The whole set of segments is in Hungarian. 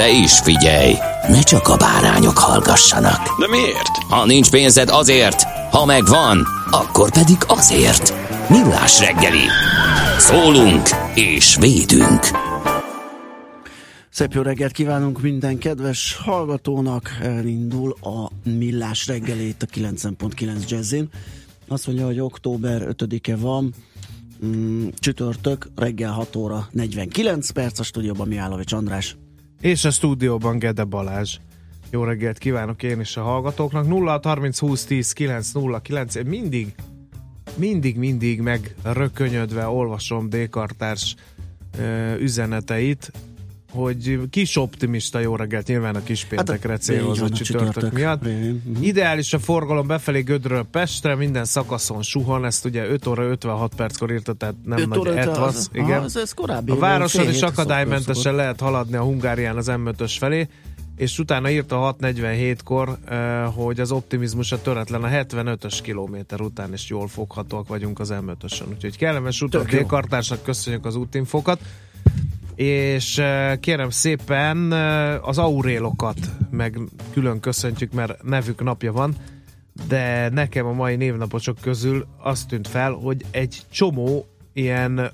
De is figyelj, ne csak a bárányok hallgassanak. De miért? Ha nincs pénzed azért, ha megvan, akkor pedig azért. Millás reggeli. Szólunk és védünk. Szép jó reggelt kívánunk minden kedves hallgatónak. Elindul a Millás reggelét a 90.9 Jazzin. Azt mondja, hogy október 5-e van, mm, csütörtök, reggel 6 óra 49 perc, a stúdióban Mihálovics András. És a stúdióban Gede Balázs. Jó reggelt kívánok én is a hallgatóknak. 0 30 20 10 9 0 9. Én mindig, mindig, mindig megrökönyödve olvasom Dékartárs üzeneteit, hogy kis optimista jó reggelt nyilván a kis péntekre hát, célhozott csütörtök miatt. Mhm. Ideális a forgalom befelé Gödről Pestre, minden szakaszon suhan, ezt ugye 5 óra 56 perckor írta, tehát nem 5 nagy óra 50 etvasz. az- Igen. Ez, ez korábbi. A városon is akadálymentesen szokott. lehet haladni a Hungárián az M5-ös felé, és utána írta 6.47-kor, eh, hogy az optimizmus a töretlen a 75-ös kilométer után is jól foghatóak vagyunk az M5-ösön. Úgyhogy kellemes utat. Dékartársnak köszönjük az útinfokat. És eh, kérem szépen eh, az aurélokat meg külön köszöntjük, mert nevük napja van, de nekem a mai névnaposok közül azt tűnt fel, hogy egy csomó ilyen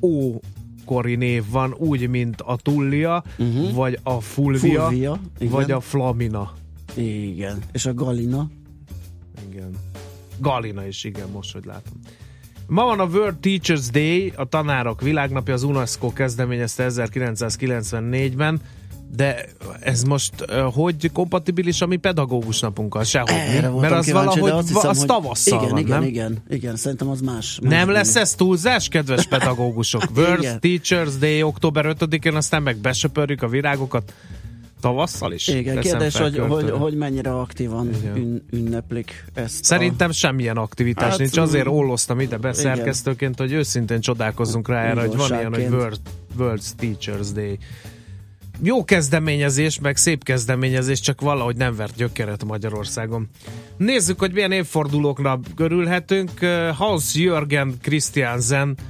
ókori név van, úgy, mint a Tullia, uh-huh. vagy a Fulvia, Fulvia, igen. vagy a Flamina. Igen. És a Galina. Igen. Galina is, igen, most, hogy látom. Ma van a World Teachers Day, a tanárok világnapja, az UNESCO kezdeményezte 1994-ben, de ez most uh, hogy kompatibilis a mi pedagógus napunkkal? Sehogy. Erre mi? Mert az kíváncsi, valahogy azt hiszem, az hogy... tavasszal igen, van, igen, nem? igen, igen, szerintem az más. más Nem lesz ez túlzás, kedves pedagógusok? World. Teachers Day október 5-én, aztán meg besöpörjük a virágokat tavasszal is? Igen, kérdés, fel hogy, hogy, hogy mennyire aktívan ün, ünneplik ezt. Szerintem semmilyen aktivitás Hát, nincs, azért mm, olloztam ide beszerkesztőként, hogy őszintén csodálkozzunk rá erre, hogy van ilyen, hogy. World, World Teachers Day. Jó kezdeményezés, meg szép kezdeményezés, csak valahogy nem vert gyökeret Magyarországon. Nézzük, hogy milyen évfordulóknak körülhetünk. Hans-Jürgen Christiansen eh,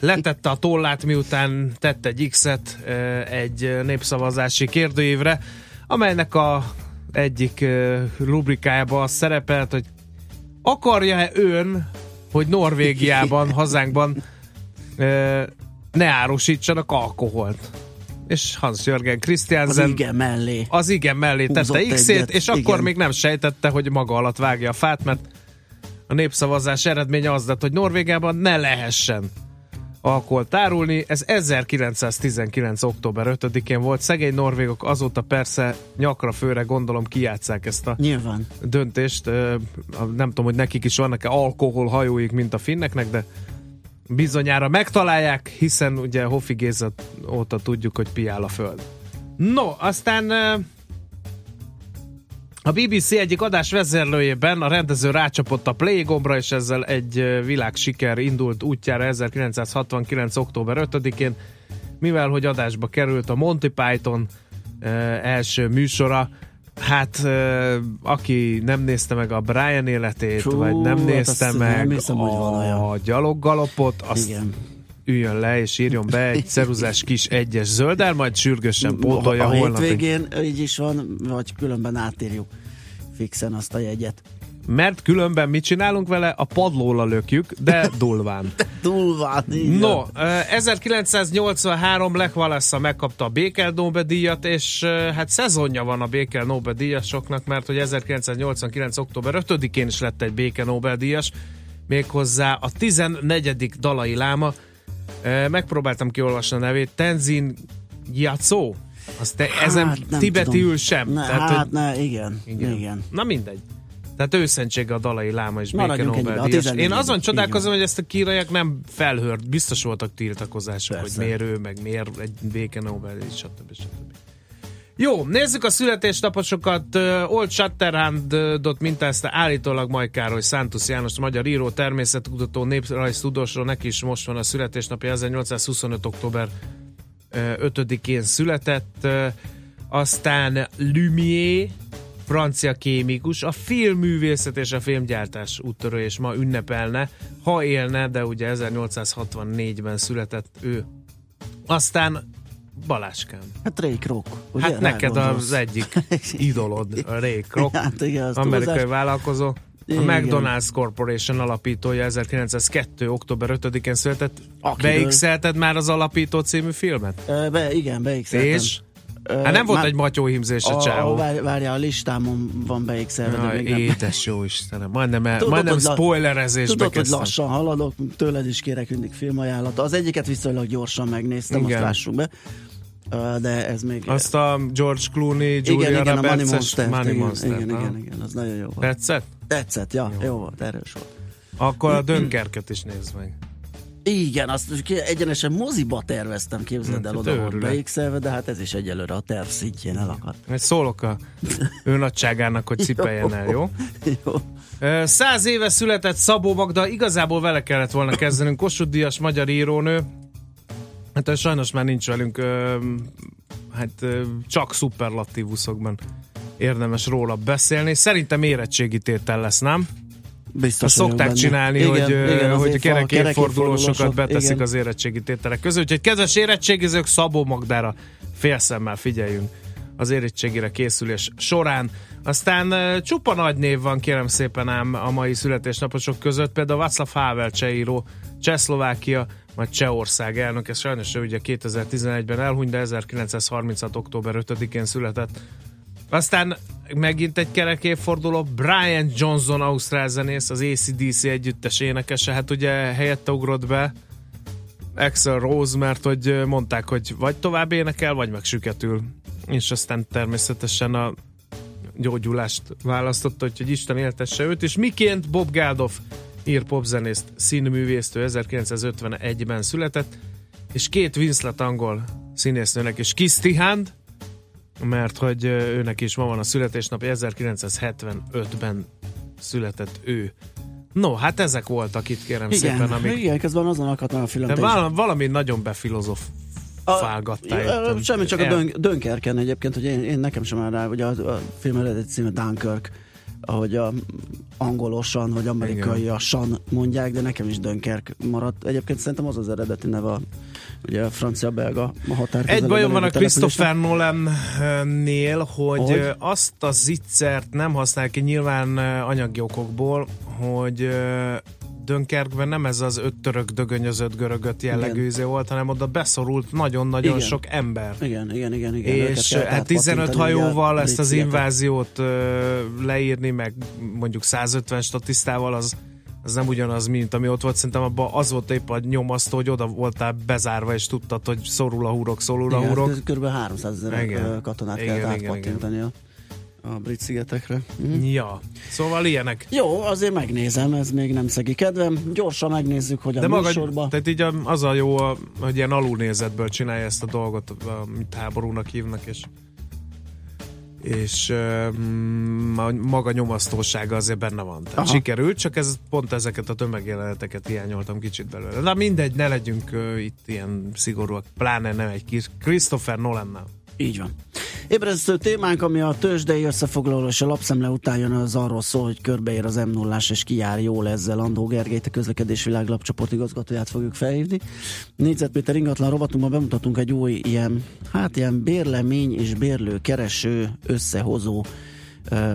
letette a tollát, miután tett egy X-et egy népszavazási kérdőívre, amelynek a egyik rubrikájában az szerepelt, hogy akarja-e ön, hogy Norvégiában, hazánkban ne árusítsanak alkoholt? És Hans-Jürgen az Christiansen igen mellé. az igen mellé tette X-ét, és akkor igen. még nem sejtette, hogy maga alatt vágja a fát, mert a népszavazás eredménye az lett, hogy Norvégiában ne lehessen alkoholt árulni. Ez 1919. október 5-én volt. Szegény norvégok azóta persze nyakra főre gondolom kijátszák ezt a Nyilván. döntést. Nem tudom, hogy nekik is vannak-e alkoholhajóik, mint a finneknek, de bizonyára megtalálják, hiszen ugye Hoffi Géza óta tudjuk, hogy piál a föld. No, aztán a BBC egyik adás vezérlőjében a rendező rácsapott a play gombra, és ezzel egy világsiker indult útjára 1969. október 5-én, mivel hogy adásba került a Monty Python első műsora, Hát, aki nem nézte meg a Brian életét, Fú, vagy nem hát nézte azt meg nem hiszem, a olyan. gyaloggalopot, azt Igen. Üljön le és írjon be egy ceruzás kis egyes zölddel, majd sürgősen pótolja a holnap. hétvégén így is van, vagy különben átírjuk fixen azt a jegyet. mert különben mit csinálunk vele? A padlóra lökjük, de durván. Durván, így No, van. eh, 1983 Lech Walesa megkapta a Békel Nobel-díjat, és eh, hát szezonja van a Békel Nobel-díjasoknak, mert hogy 1989. október 5-én is lett egy Békel Nobel-díjas, méghozzá a 14. dalai láma. Megpróbáltam kiolvasni a nevét, Tenzin Gyatso. Az te, ezen Hát, nem tibetiül tudom. sem. Ne, Tehát, hát hogy- ne, igen, igen. igen. Na mindegy. Tehát őszentsége a dalai láma és béke. 14. Én azon csodálkozom, hogy ezt a kíraiak nem felhört. Biztos voltak tiltakozások, Persze. hogy miért ő, meg miért egy béke Nobel, és stb. stb. Jó, nézzük a születésnaposokat. Old Shatterhandot mintázta állítólag Majd Károly Szántusz János, magyar író, természetkutató, néprajztudósról, neki is most van a születésnapja, 1825. október ö, 5-én született. Aztán Lumière, francia kémikus, a filmművészet és a filmgyártás úttörő, és ma ünnepelne, ha élne, de ugye 1864-ben született ő. Aztán Baláskám. Hát Ray Kroc, ugye? Hát neked Rágondolsz. az egyik idolod, a Ray Kroc, Hát igen, az amerikai túlzás. vállalkozó. A. McDonald's Corporation alapítója 1902. október 5-én született. Akiről- Beixelted már az Alapító című filmet? Be, igen, beixeltem. És? Hát nem volt már- egy matyóhímzés a csávó. várj- Várjál, a listámon van beixelve, de Jaj, még nem. édes jó Istenem, majdnem, el, Tudod, majdnem hogy spoilerezésbe Tudod, hogy kezdtem. lassan haladok, tőled is kérek mindig filmajánlata. Az egyiket viszonylag gyorsan megnéztem, Igen. azt lássuk be. De ez még... Azt a George Clooney, igen, Julia igen, a Money Monster. Money igen, Monster. igen, aha. igen, igen, az nagyon jó volt. Tetszett? Tetszett, ja, jó, volt, erős volt. Akkor a Dönkerket is nézd meg. Igen, azt egyenesen moziba terveztem, képzeld el, Hát oda volt beixelve, de hát ez is egyelőre a terv szintjén elakadt. Majd szólok a ő nagyságának, hogy cipeljen el, jó? jó. Száz éve született Szabó Magda, igazából vele kellett volna kezdenünk. Kossuth Díjas magyar írónő. Hát sajnos már nincs velünk, hát csak szuperlatívuszokban érdemes róla beszélni. Szerintem érettségi tétel lesz, nem? Biztos Azt szokták benne. csinálni, Igen, hogy, igen, hogy a kerek évfordulósokat beteszik igen. az érettségi tételek közül. Úgyhogy kedves érettségizők, Szabó Magdára félszemmel figyeljünk az érettségére készülés során. Aztán csupa nagy név van, kérem szépen ám a mai születésnaposok között, például Václav Havel csehíró, Csehszlovákia, majd Csehország elnök, ez sajnos ő ugye 2011-ben elhunyt, de 1936. október 5-én született. Aztán megint egy kerek évforduló, Brian Johnson, ausztrál zenész, az ACDC együttes énekese, hát ugye helyette ugrott be Axel Rose, mert hogy mondták, hogy vagy tovább énekel, vagy megsüketül. És aztán természetesen a gyógyulást választotta, hogy Isten éltesse őt, és miként Bob Geldof ír popzenészt, színművészt, ő 1951-ben született, és két Winslet angol színésznőnek is. Kiss Hand, mert hogy őnek is ma van a születésnapja, 1975-ben született ő. No, hát ezek voltak itt, kérem Igen, szépen, amik... igen, közben azon akadt meg a film. De valami, nagyon befilozof jöttem. Semmi, csak a dön, Dönkerken egyébként, hogy én, én nekem sem áll rá, ugye a, a film eredeti címe Dunkirk, ahogy a angolosan, vagy amerikaiasan mondják, de nekem is Dönkerk maradt. Egyébként szerintem az az eredeti neve, a, ugye a francia-belga határ Egy bajom van a. Christopher Nolan-nél, hogy, Hogy? azt a zicsert nem használ ki nyilván ö, anyagi okokból, hogy ö, Dönkerkben nem ez az öt török dögönyözött görögöt jellegű Igen. izé volt, hanem oda beszorult nagyon-nagyon Igen. sok ember. Igen, igen, igen. igen és hát 15 átpattintani, ugye, hajóval ezt az inváziót ö, leírni, meg mondjuk 150 statisztával, az, az nem ugyanaz, mint ami ott volt. Szerintem abban az volt épp a nyomasztó, hogy oda voltál bezárva, és tudtad, hogy szorul a húrok, szorul a Igen, húrok. kb. kb. 300 ezer Igen. katonát Igen, kellett igen, átpattintani a, a brit szigetekre. Mhm. Ja, szóval ilyenek. Jó, azért megnézem, ez még nem szegi kedvem. Gyorsan megnézzük, hogy a De maga, műsorba... tehát így az a jó, hogy ilyen alulnézetből csinálja ezt a dolgot, amit háborúnak hívnak, és és um, a maga nyomasztósága azért benne van. Tehát Aha. sikerült, csak ez pont ezeket a tömegjeleneteket hiányoltam kicsit belőle. De mindegy, ne legyünk uh, itt ilyen szigorúak, pláne nem egy kis Christopher Nolan-nál. Így van. Ébresztő témánk, ami a tőzsdei összefoglaló és a lapszemle után jön, az arról szól, hogy körbeér az m 0 és kijár jól ezzel. Andó Gergelyt, a közlekedés világ lapcsoport igazgatóját fogjuk felhívni. Négyzetméter ingatlan rovatunkban bemutatunk egy új ilyen, hát ilyen bérlemény és bérlő kereső összehozó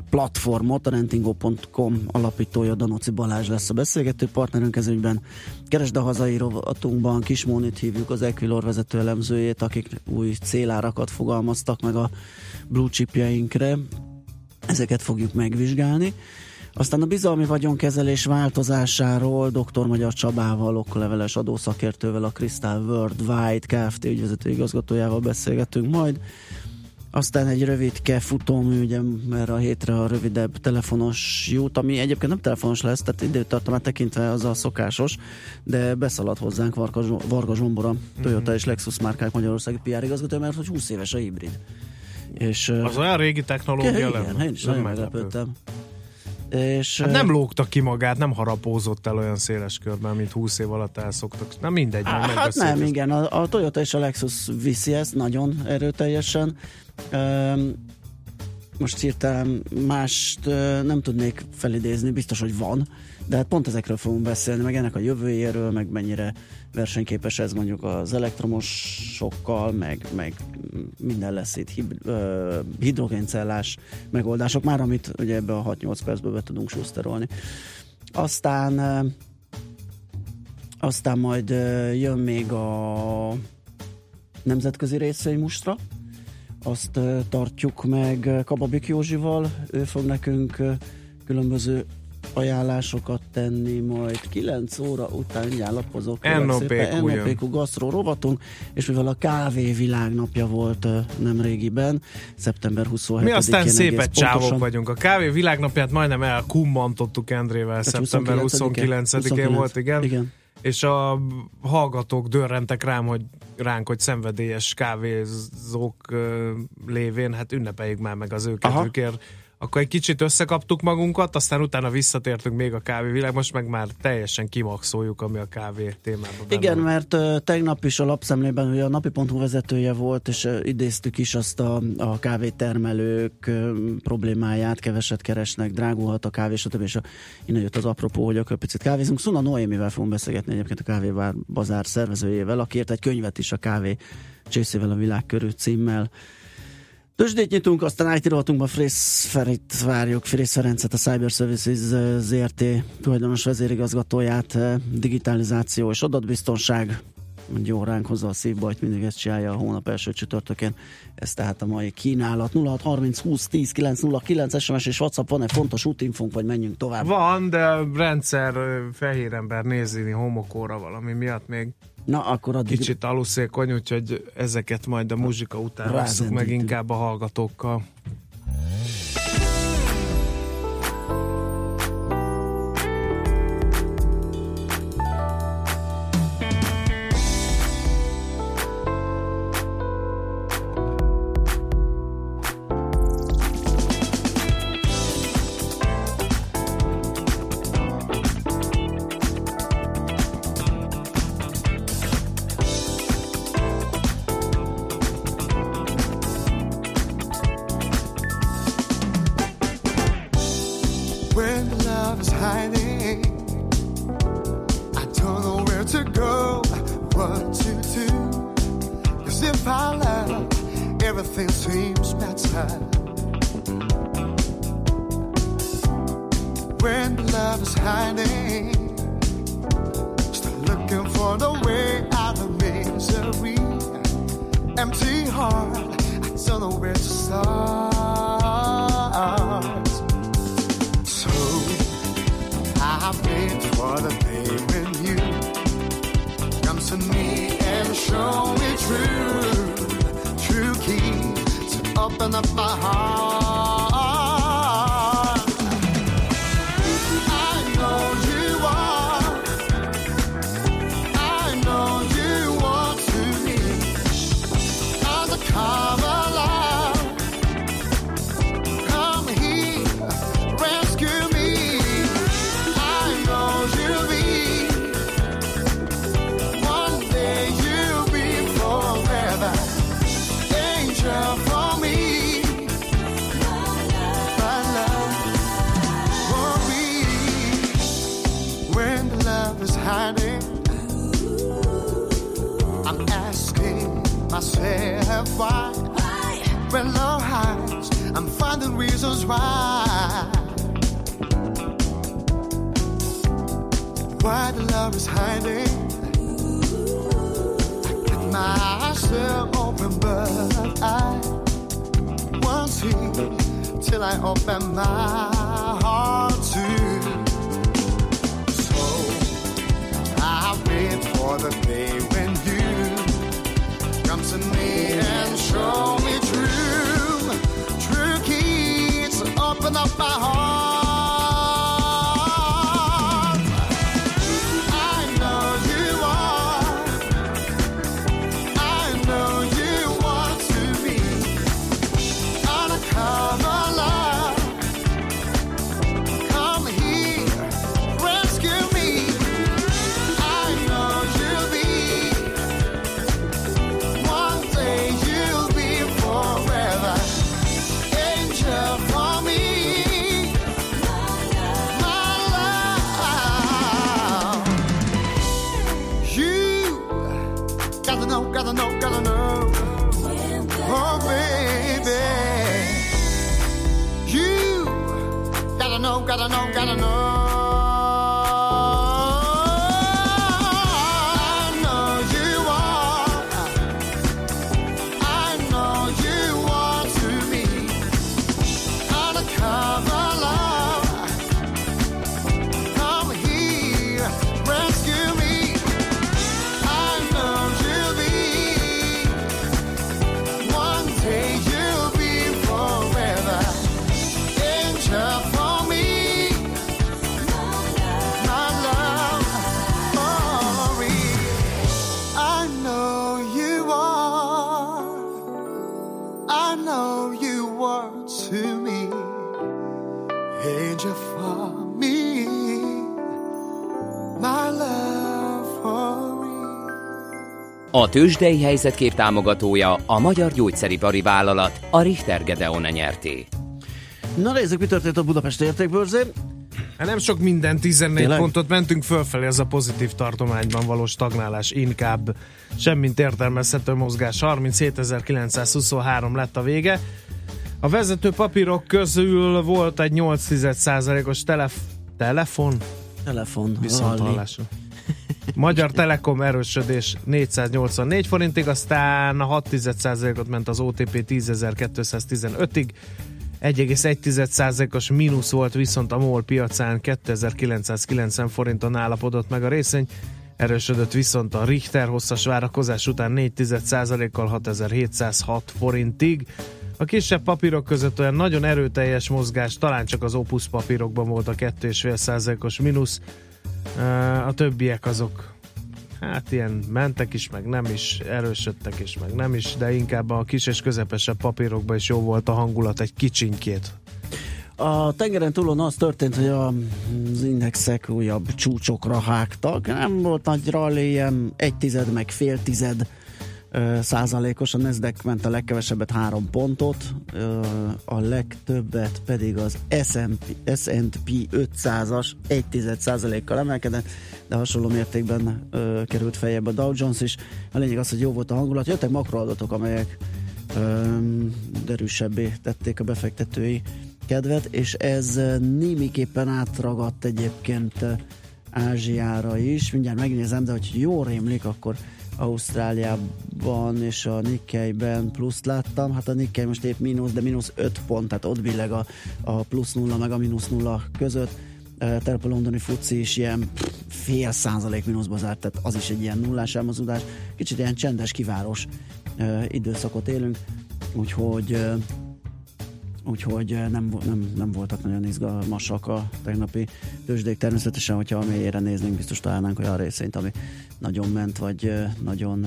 platformot, a rentingo.com alapítója Danoci Balázs lesz a beszélgető partnerünk ez ügyben. Keresd a hazai rovatunkban, Kismónit hívjuk az Equilor vezető elemzőjét, akik új célárakat fogalmaztak meg a blue chipjeinkre. Ezeket fogjuk megvizsgálni. Aztán a bizalmi vagyonkezelés változásáról dr. Magyar Csabával, okleveles adószakértővel, a Crystal Worldwide Kft. ügyvezető igazgatójával beszélgetünk majd. Aztán egy rövid futómű, ugye erre a hétre a rövidebb telefonos jut, ami egyébként nem telefonos lesz, tehát időtartamát tekintve az a szokásos, de beszalad hozzánk Varga, Varga Zsombora, mm-hmm. Toyota és Lexus márkák Magyarországi PR igazgató, mert hogy 20 éves a hibrid. És, az olyan régi technológia igen, én is nagyon meglepődtem. És, hát nem lógta ki magát, nem harapózott el olyan széles körben, mint 20 év alatt elszoktak. Na mindegy, á, Hát nem, igen, a, a Toyota és a Lexus viszi ezt nagyon erőteljesen. Most hirtelen mást nem tudnék felidézni, biztos, hogy van, de hát pont ezekről fogunk beszélni, meg ennek a jövőjéről, meg mennyire versenyképes ez mondjuk az elektromosokkal, meg, meg minden lesz itt hib, uh, hidrogéncellás megoldások, már amit ugye ebbe a 6-8 percből be tudunk suszterolni. Aztán uh, aztán majd uh, jön még a nemzetközi részvény mustra, azt tartjuk meg Kababik Józsival, ő fog nekünk különböző ajánlásokat tenni, majd 9 óra után mindjárt lapozok. NOPQ, NOPQ gasztró rovatunk, és mivel a kávé világnapja volt nem régiben, szeptember 27 Mi aztán szépet csávok vagyunk. A kávé világnapját majdnem elkummantottuk Endrével, hát szeptember 29-én volt, igen. igen. És a hallgatók dörrentek rám, hogy ránk, hogy szenvedélyes kávézók lévén, hát ünnepeljük már meg az őket, őkért akkor egy kicsit összekaptuk magunkat, aztán utána visszatértünk még a kávévilág, most meg már teljesen kimaxoljuk, ami a kávé témában Igen, van. mert uh, tegnap is a lapszemlében ugye a napi.hu vezetője volt, és uh, idéztük is azt a, a kávétermelők uh, problémáját, keveset keresnek, drágulhat a kávé, stb. És a, innen jött az apropó, hogy akkor picit kávézunk. Szuna Noémivel fogunk beszélgetni egyébként a Kávévár Bazár szervezőjével, aki írt egy könyvet is a kávé csészével a világ körül címmel. Tőzsdét nyitunk, aztán IT rovatunkban Frész Ferit várjuk, Frész Ferencet, a Cyber Services ZRT tulajdonos vezérigazgatóját, digitalizáció és adatbiztonság, jó ránk hozza a szívbajt, mindig ezt csinálja a hónap első csütörtökén. Ez tehát a mai kínálat. 0630 20 10 909 SMS és WhatsApp van-e fontos útinfunk, vagy menjünk tovább? Van, de rendszer fehér ember nézni homokóra valami miatt még Na, akkor addig... Kicsit aluszékony, úgyhogy ezeket majd a muzsika után veszük meg inkább a hallgatókkal. why. Why? When low highs, I'm finding reasons why. Why the love is hiding. With myself open, but I won't see till I open my heart to. So I wait for the day up my heart. A tőzsdei helyzetkép támogatója a Magyar Gyógyszeripari Vállalat, a Richter Gedeon nyerté. Na nézzük, mi történt a Budapest értékbőrzén. Hát nem sok minden, 14 Tényleg? pontot mentünk fölfelé, ez a pozitív tartományban való stagnálás inkább semmint értelmezhető mozgás. 37.923 lett a vége. A vezető papírok közül volt egy 8%-os telef- telefon, Telefon. viszont hallásra. Magyar Telekom erősödés 484 forintig, aztán a 6%-ot ment az OTP 10.215-ig, 1,1%-os mínusz volt viszont a MOL piacán 2990 forinton állapodott meg a részény, erősödött viszont a Richter hosszas várakozás után 4,1%-kal 6706 forintig. A kisebb papírok között olyan nagyon erőteljes mozgás, talán csak az Opus papírokban volt a 2,5%-os mínusz, a többiek azok hát ilyen mentek is, meg nem is, erősödtek is, meg nem is, de inkább a kis és közepesebb papírokban is jó volt a hangulat egy kicsinkét. A tengeren túlon az történt, hogy az indexek újabb csúcsokra hágtak. Nem volt nagy rally, ilyen egy tized meg fél tized százalékos. A Nasdaq ment a legkevesebbet három pontot, a legtöbbet pedig az S&P, S&P 500-as egy tized százalékkal emelkedett, de hasonló mértékben került feljebb a Dow Jones is. A lényeg az, hogy jó volt a hangulat. Jöttek makroadatok, amelyek derűsebbé tették a befektetői kedvet, és ez némiképpen átragadt egyébként Ázsiára is. Mindjárt megnézem, de hogy jól rémlik, akkor Ausztráliában és a Nikkei-ben pluszt láttam. Hát a Nikkei most épp mínusz, de mínusz 5 pont, tehát ott billeg a, a plusz nulla meg a mínusz nulla között. Uh, Terep a londoni fuci is ilyen fél százalék mínuszba zárt, tehát az is egy ilyen nullás elmozódás. Kicsit ilyen csendes, kiváros időszakot élünk, úgyhogy úgyhogy uh, nem, nem, nem voltak nagyon izgalmasak a tegnapi tőzsdék. Természetesen, hogyha a mélyére néznénk, biztos találnánk olyan részényt, ami nagyon ment, vagy uh, nagyon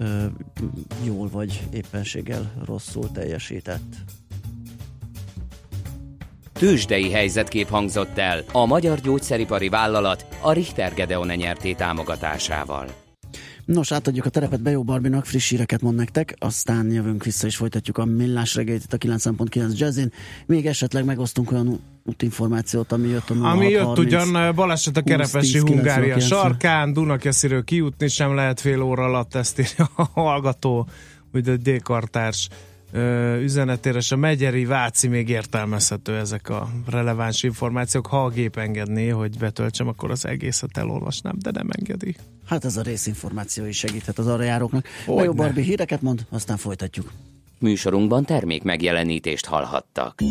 uh, jól, vagy éppenséggel rosszul teljesített. Tőzsdei helyzetkép hangzott el a Magyar Gyógyszeripari Vállalat, a Richter Gedeon nyerté támogatásával. Nos, átadjuk a terepet Bejó Barbinak, friss híreket mond nektek, aztán jövünk vissza és folytatjuk a millás reggelyt itt a 9.9 Jazzin. Még esetleg megosztunk olyan útinformációt, ami jött a 0630. Ami jött ugyan baleset a 20, Kerepesi 10, Hungária 90. sarkán, Dunakesziről kijutni sem lehet fél óra alatt, ezt írja a hallgató, ugye a D-kartárs üzenetére, és a Megyeri Váci még értelmezhető ezek a releváns információk. Ha a gép engedné, hogy betöltsem, akkor az egészet elolvasnám, de nem engedi. Hát ez a részinformáció is segíthet az arra járóknak. Hogyne. Jó, Barbie, híreket mond, aztán folytatjuk. Műsorunkban termék megjelenítést hallhattak.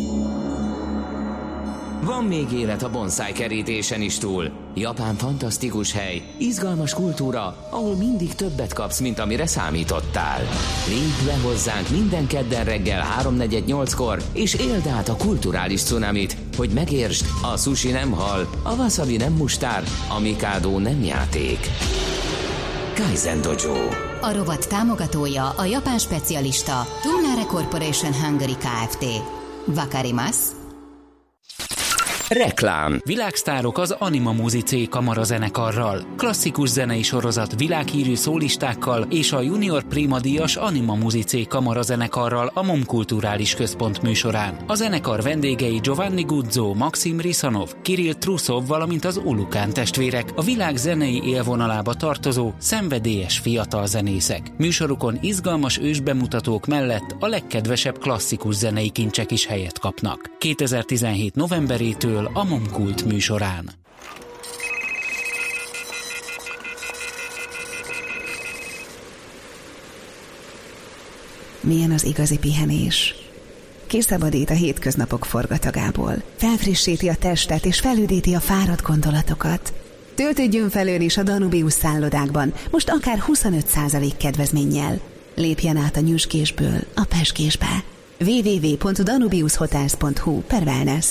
Van még élet a bonsai kerítésen is túl. Japán fantasztikus hely, izgalmas kultúra, ahol mindig többet kapsz, mint amire számítottál. Lépj be hozzánk minden kedden reggel 3.48-kor, és éld át a kulturális cunamit, hogy megértsd, a sushi nem hal, a wasabi nem mustár, a mikado nem játék. Kaizen Dojo. A rovat támogatója a japán specialista Tumnare Corporation Hungary Kft. Vakarimasu Reklám. Világsztárok az Anima Muzicé kamarazenekarral, klasszikus zenei sorozat világhírű szólistákkal és a Junior Prima díjas Anima Muzicé kamarazenekarral a MOM Kulturális Központ műsorán. A zenekar vendégei Giovanni Guzzo, Maxim Risanov, Kirill Trusov, valamint az Ulukán testvérek, a világ zenei élvonalába tartozó, szenvedélyes fiatal zenészek. Műsorukon izgalmas ősbemutatók mellett a legkedvesebb klasszikus zenei kincsek is helyet kapnak. 2017 novemberétől a Momkult műsorán. Milyen az igazi pihenés? Kiszabadít a hétköznapok forgatagából, felfrissíti a testet és felüdíti a fáradt gondolatokat. Töltődjön felől is a Danubius szállodákban, most akár 25% kedvezménnyel. Lépjen át a nyüskésből a peskésbe. www.danubiushotels.hu per wellness.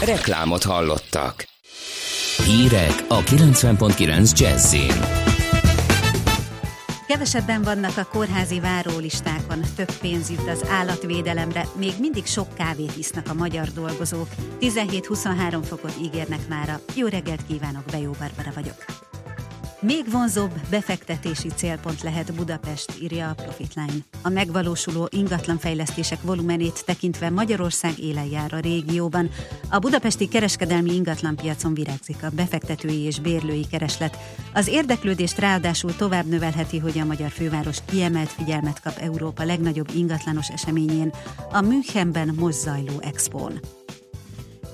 Reklámot hallottak. Hírek a 90.9 Jazzin. Kevesebben vannak a kórházi várólistákon, több pénz jut az állatvédelemre, még mindig sok kávét isznak a magyar dolgozók. 17-23 fokot ígérnek mára. Jó reggelt kívánok, Bejó Barbara vagyok. Még vonzóbb befektetési célpont lehet Budapest, írja a Profitline. A megvalósuló ingatlanfejlesztések volumenét tekintve Magyarország élen jár a régióban. A budapesti kereskedelmi ingatlanpiacon virágzik a befektetői és bérlői kereslet. Az érdeklődést ráadásul tovább növelheti, hogy a magyar főváros kiemelt figyelmet kap Európa legnagyobb ingatlanos eseményén, a Münchenben most zajló expón.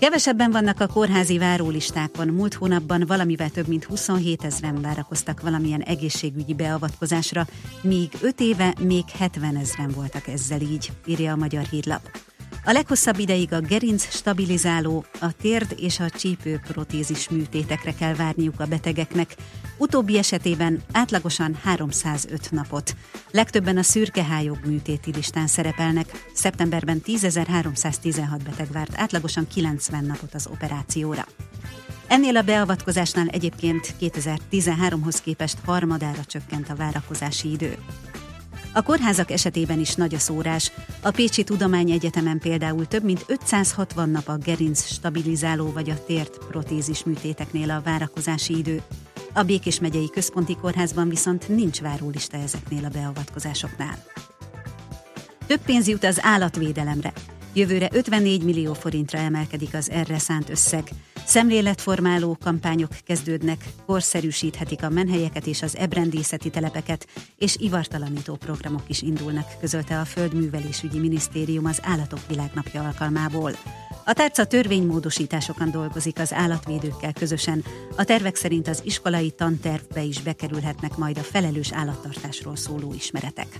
Kevesebben vannak a kórházi várólistákon. Múlt hónapban valamivel több mint 27 ezeren várakoztak valamilyen egészségügyi beavatkozásra, míg 5 éve még 70 ezeren voltak ezzel így, írja a Magyar Hírlap. A leghosszabb ideig a gerinc stabilizáló, a térd és a csípő protézis műtétekre kell várniuk a betegeknek. Utóbbi esetében átlagosan 305 napot. Legtöbben a szürkehályog műtéti listán szerepelnek. Szeptemberben 10.316 beteg várt átlagosan 90 napot az operációra. Ennél a beavatkozásnál egyébként 2013-hoz képest harmadára csökkent a várakozási idő. A kórházak esetében is nagy a szórás. A Pécsi Tudományegyetemen például több mint 560 nap a gerinc stabilizáló vagy a tért protézis műtéteknél a várakozási idő. A Békés megyei központi kórházban viszont nincs várólista ezeknél a beavatkozásoknál. Több pénz jut az állatvédelemre. Jövőre 54 millió forintra emelkedik az erre szánt összeg. Szemléletformáló kampányok kezdődnek, korszerűsíthetik a menhelyeket és az ebrendészeti telepeket, és ivartalanító programok is indulnak, közölte a Földművelésügyi Minisztérium az Állatok Világnapja alkalmából. A tárca törvénymódosításokon dolgozik az állatvédőkkel közösen. A tervek szerint az iskolai tantervbe is bekerülhetnek majd a felelős állattartásról szóló ismeretek.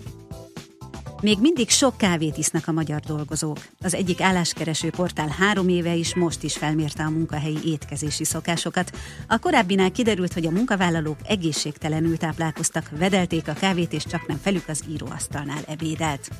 Még mindig sok kávét isznak a magyar dolgozók. Az egyik álláskereső portál három éve is most is felmérte a munkahelyi étkezési szokásokat. A korábbinál kiderült, hogy a munkavállalók egészségtelenül táplálkoztak, vedelték a kávét, és csak nem felük az íróasztalnál ebédelt.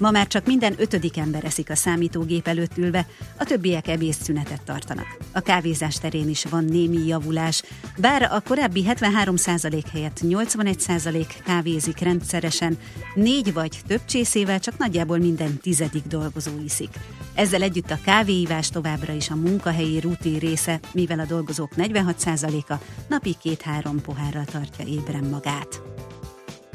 Ma már csak minden ötödik ember eszik a számítógép előtt ülve, a többiek ebédszünetet tartanak. A kávézás terén is van némi javulás, bár a korábbi 73% helyett 81% kávézik rendszeresen, négy vagy több csészével csak nagyjából minden tizedik dolgozó iszik. Ezzel együtt a kávéívás továbbra is a munkahelyi rutin része, mivel a dolgozók 46%-a napi két-három pohárral tartja ébren magát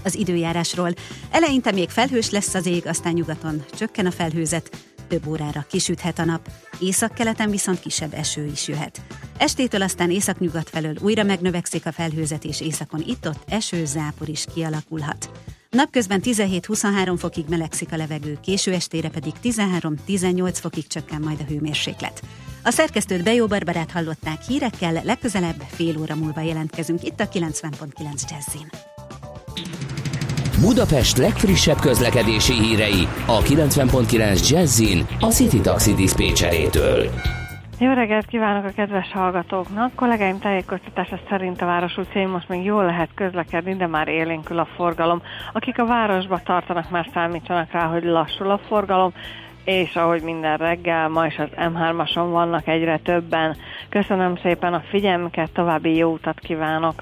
az időjárásról. Eleinte még felhős lesz az ég, aztán nyugaton csökken a felhőzet, több órára kisüthet a nap, északkeleten viszont kisebb eső is jöhet. Estétől aztán északnyugat felől újra megnövekszik a felhőzet, és északon itt-ott eső, zápor is kialakulhat. Napközben 17-23 fokig melegszik a levegő, késő estére pedig 13-18 fokig csökken majd a hőmérséklet. A szerkesztőt Bejó Barbarát hallották hírekkel, legközelebb fél óra múlva jelentkezünk itt a 90.9 Jazzin. Budapest legfrissebb közlekedési hírei a 90.9 Jazzin a City Taxi Dispécsejétől. Jó reggelt kívánok a kedves hallgatóknak! Kollégáim tájékoztatása szerint a Város utcáin most még jól lehet közlekedni, de már élénkül a forgalom. Akik a városba tartanak, már számítsanak rá, hogy lassul a forgalom, és ahogy minden reggel, ma is az M3-ason vannak egyre többen. Köszönöm szépen a figyelmüket, további jó utat kívánok!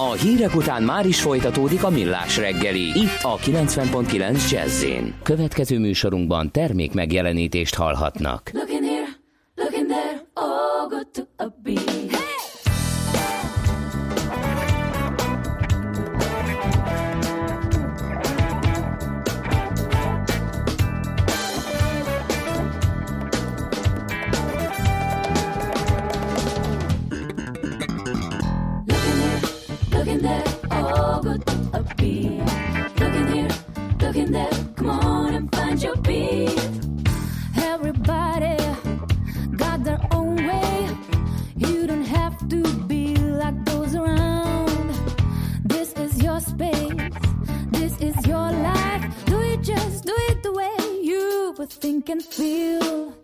A hírek után már is folytatódik a millás reggeli, itt a 90.9 jazz Következő műsorunkban termék megjelenítést hallhatnak. Looking here, looking there, all good to a beat. Good a beat. Looking here, looking there, come on and find your beat. Everybody got their own way. You don't have to be like those around. This is your space, this is your life. Do it just do it the way you would think and feel.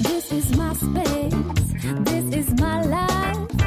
This is my space, this is my life.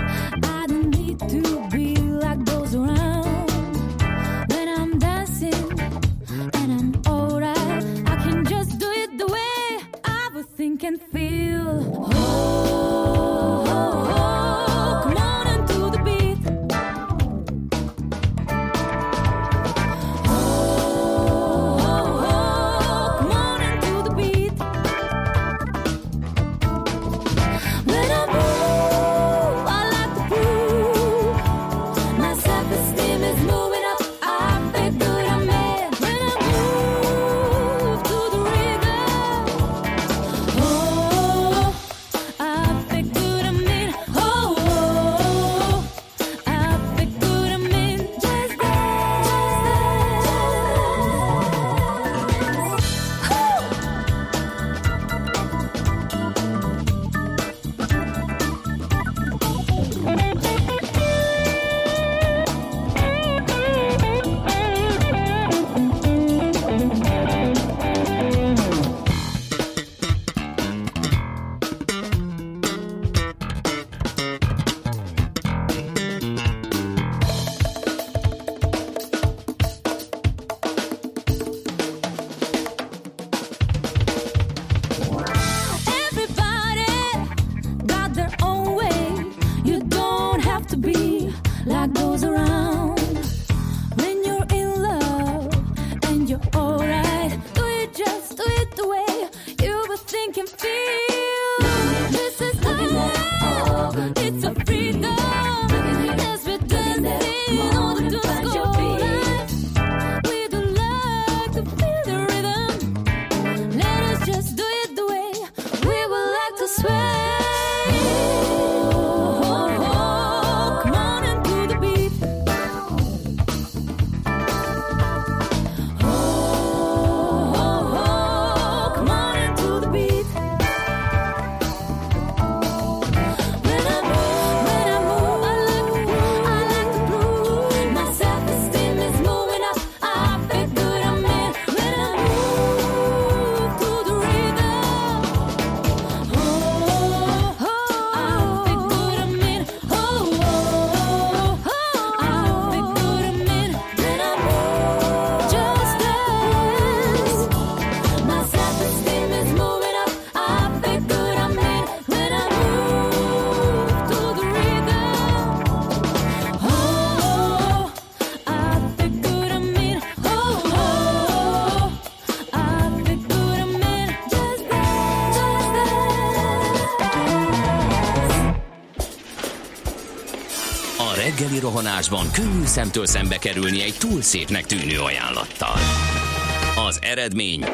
Rohanásban könnyű szemtől szembe kerülni egy túl szépnek tűnő ajánlattal. Az eredmény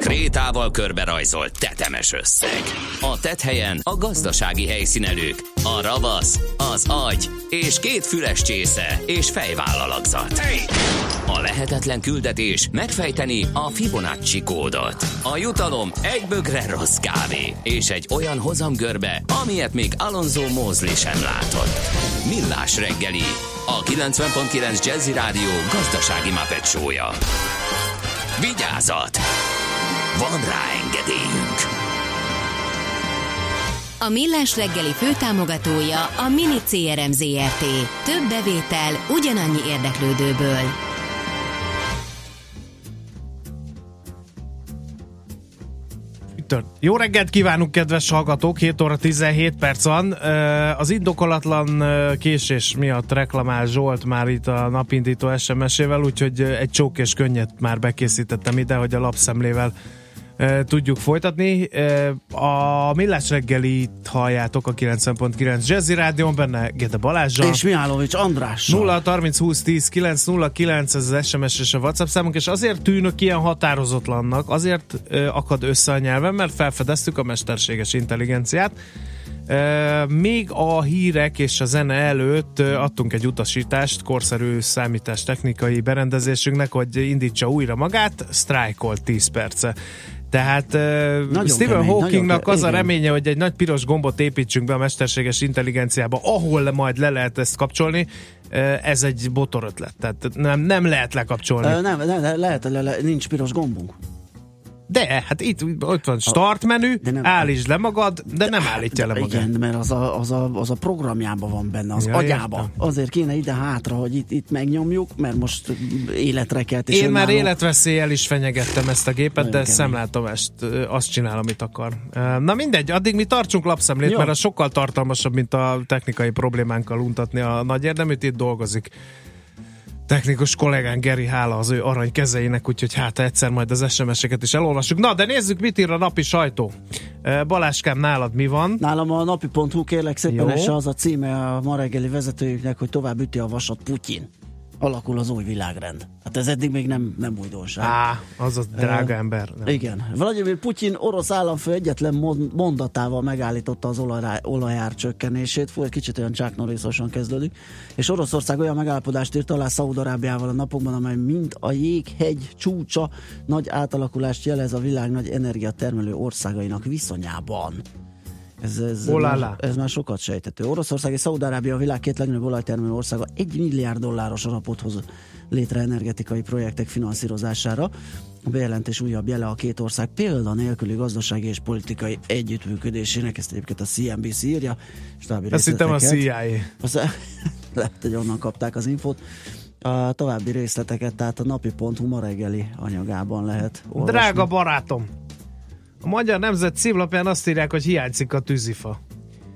Krétával körberajzolt tetemes összeg. A tethelyen a gazdasági helyszínelők, a ravasz, az agy és két füles csésze és fejvállalakzat. A lehetetlen küldetés megfejteni a Fibonacci kódot. A jutalom egy bögre rossz kávé és egy olyan hozamgörbe, amilyet még Alonso Mózli sem látott. Millás reggeli, a 90.9 Jazzy Rádió gazdasági mapetsója. Vigyázat! Van rá engedélyünk! A Millás reggeli főtámogatója a Mini CRM Zrt. Több bevétel ugyanannyi érdeklődőből. Jó reggelt kívánunk, kedves hallgatók! 7 óra 17 perc van. Az indokolatlan késés miatt reklamál Zsolt már itt a napindító SMS-ével, úgyhogy egy csók és könnyet már bekészítettem ide, hogy a lapszemlével tudjuk folytatni. A Millás reggelit halljátok a 90.9 Jazzy Rádion, benne Gede Balázsral. És Mihálovics András. 0 30 20 10 9 0 9 ez az SMS és a WhatsApp számunk, és azért tűnök ilyen határozatlannak, azért akad össze a nyelven, mert felfedeztük a mesterséges intelligenciát. Még a hírek és a zene előtt adtunk egy utasítást korszerű számítás technikai berendezésünknek, hogy indítsa újra magát, sztrájkolt 10 perce. Tehát uh, Stephen kemény, Hawkingnak nagyon az a ke- igen. reménye, hogy egy nagy piros gombot építsünk be a mesterséges intelligenciába, ahol majd le lehet ezt kapcsolni, ez egy botor ötlet. Tehát nem, nem lehet lekapcsolni. Nem, nem, lehet, le, le, nincs piros gombunk. De, hát itt ott van start menü, állítsd le magad, de nem állítja le magát. Igen, mert az a, az, a, az a programjában van benne, az Ja, agyába. értem. Azért kéne ide-hátra, hogy itt, itt megnyomjuk, mert most életre kelt. Én már önálló- életveszéllyel is fenyegettem ezt a gépet, de Nagyon kemény. szemlátomást azt csinál, amit akar. Na mindegy, addig mi tartsunk lapszemlét, Jó. mert az sokkal tartalmasabb, mint a technikai problémánkkal untatni a nagy érdeműt, itt dolgozik technikus kollégán Geri, hála az ő arany kezeinek, úgyhogy hát egyszer majd az SMS-eket is elolvassuk. Na, de nézzük, mit ír a napi sajtó. Baláskám, nálad mi van? Nálam a napi.hu kérlek szépen, Jó. és az a címe a ma reggeli vezetőjüknek, hogy tovább üti a vasat Putyin. Alakul az új világrend. Hát ez eddig még nem, nem újdonság. Á, az a drága Ö, ember. Nem. Igen. Vladimir Putyin orosz államfő egyetlen mon- mondatával megállította az olajrá- olajár csökkenését. Fú, egy kicsit olyan Chuck Norrisosan kezdődik. És Oroszország olyan megállapodást írt alá Szaúd-Arábiával a napokban, amely mind a jéghegy csúcsa nagy átalakulást jelez a világ nagy energiatermelő országainak viszonyában. Ez, ez, már, ez már sokat sejtető. Oroszország és Szaúd-Arábia a világ két legnagyobb olajtermelő országa egy milliárd dolláros alapot hoz létre energetikai projektek finanszírozására. A bejelentés újabb jele a két ország példa nélküli gazdasági és politikai együttműködésének, ezt egyébként a CNBC írja. Azt hittem a CIA. Az, lehet, hogy onnan kapták az infót. A további részleteket, tehát a napi.hu ma reggeli anyagában lehet olvasni. Drága barátom! A Magyar Nemzet címlapján azt írják, hogy hiányzik a tűzifa.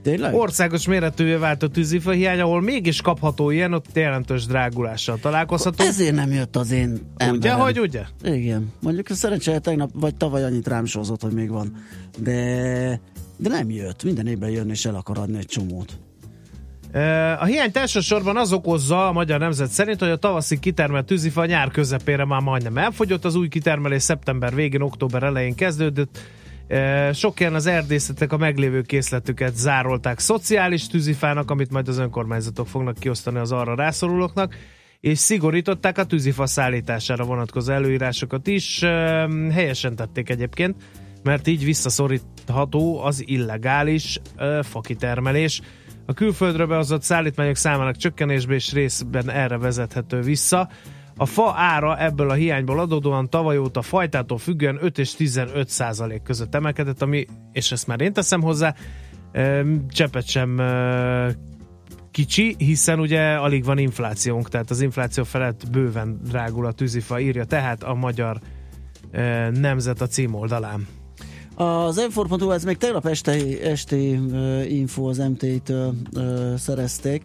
Tényleg? Országos méretűvé vált a tűzifa hiány, ahol mégis kapható ilyen, ott jelentős drágulással találkozható. Ezért nem jött az én Ugye, emberem. hogy ugye? Igen. Mondjuk szerencsére tegnap vagy tavaly annyit rám sózott, hogy még van. De, de nem jött. Minden évben jön és el akar adni egy csomót. A hiányt elsősorban az okozza a Magyar Nemzet szerint, hogy a tavaszi kitermelt tűzifa nyár közepére már majdnem elfogyott, az új kitermelés szeptember végén, október elején kezdődött. Sok az erdészetek a meglévő készletüket zárolták szociális tűzifának, amit majd az önkormányzatok fognak kiosztani az arra rászorulóknak, és szigorították a tűzifa szállítására vonatkozó előírásokat is. Helyesen tették egyébként, mert így visszaszorítható az illegális fakitermelés. A külföldről behozott szállítmányok számának csökkenésbe és részben erre vezethető vissza. A fa ára ebből a hiányból adódóan tavaly óta fajtától függően 5 és 15 százalék között emelkedett, ami, és ezt már én teszem hozzá, cseppet sem kicsi, hiszen ugye alig van inflációnk, tehát az infláció felett bőven drágul a tűzifa, írja tehát a magyar nemzet a címoldalán. Az m ez még tegnap esti, esti uh, info az MT-től uh, szerezték,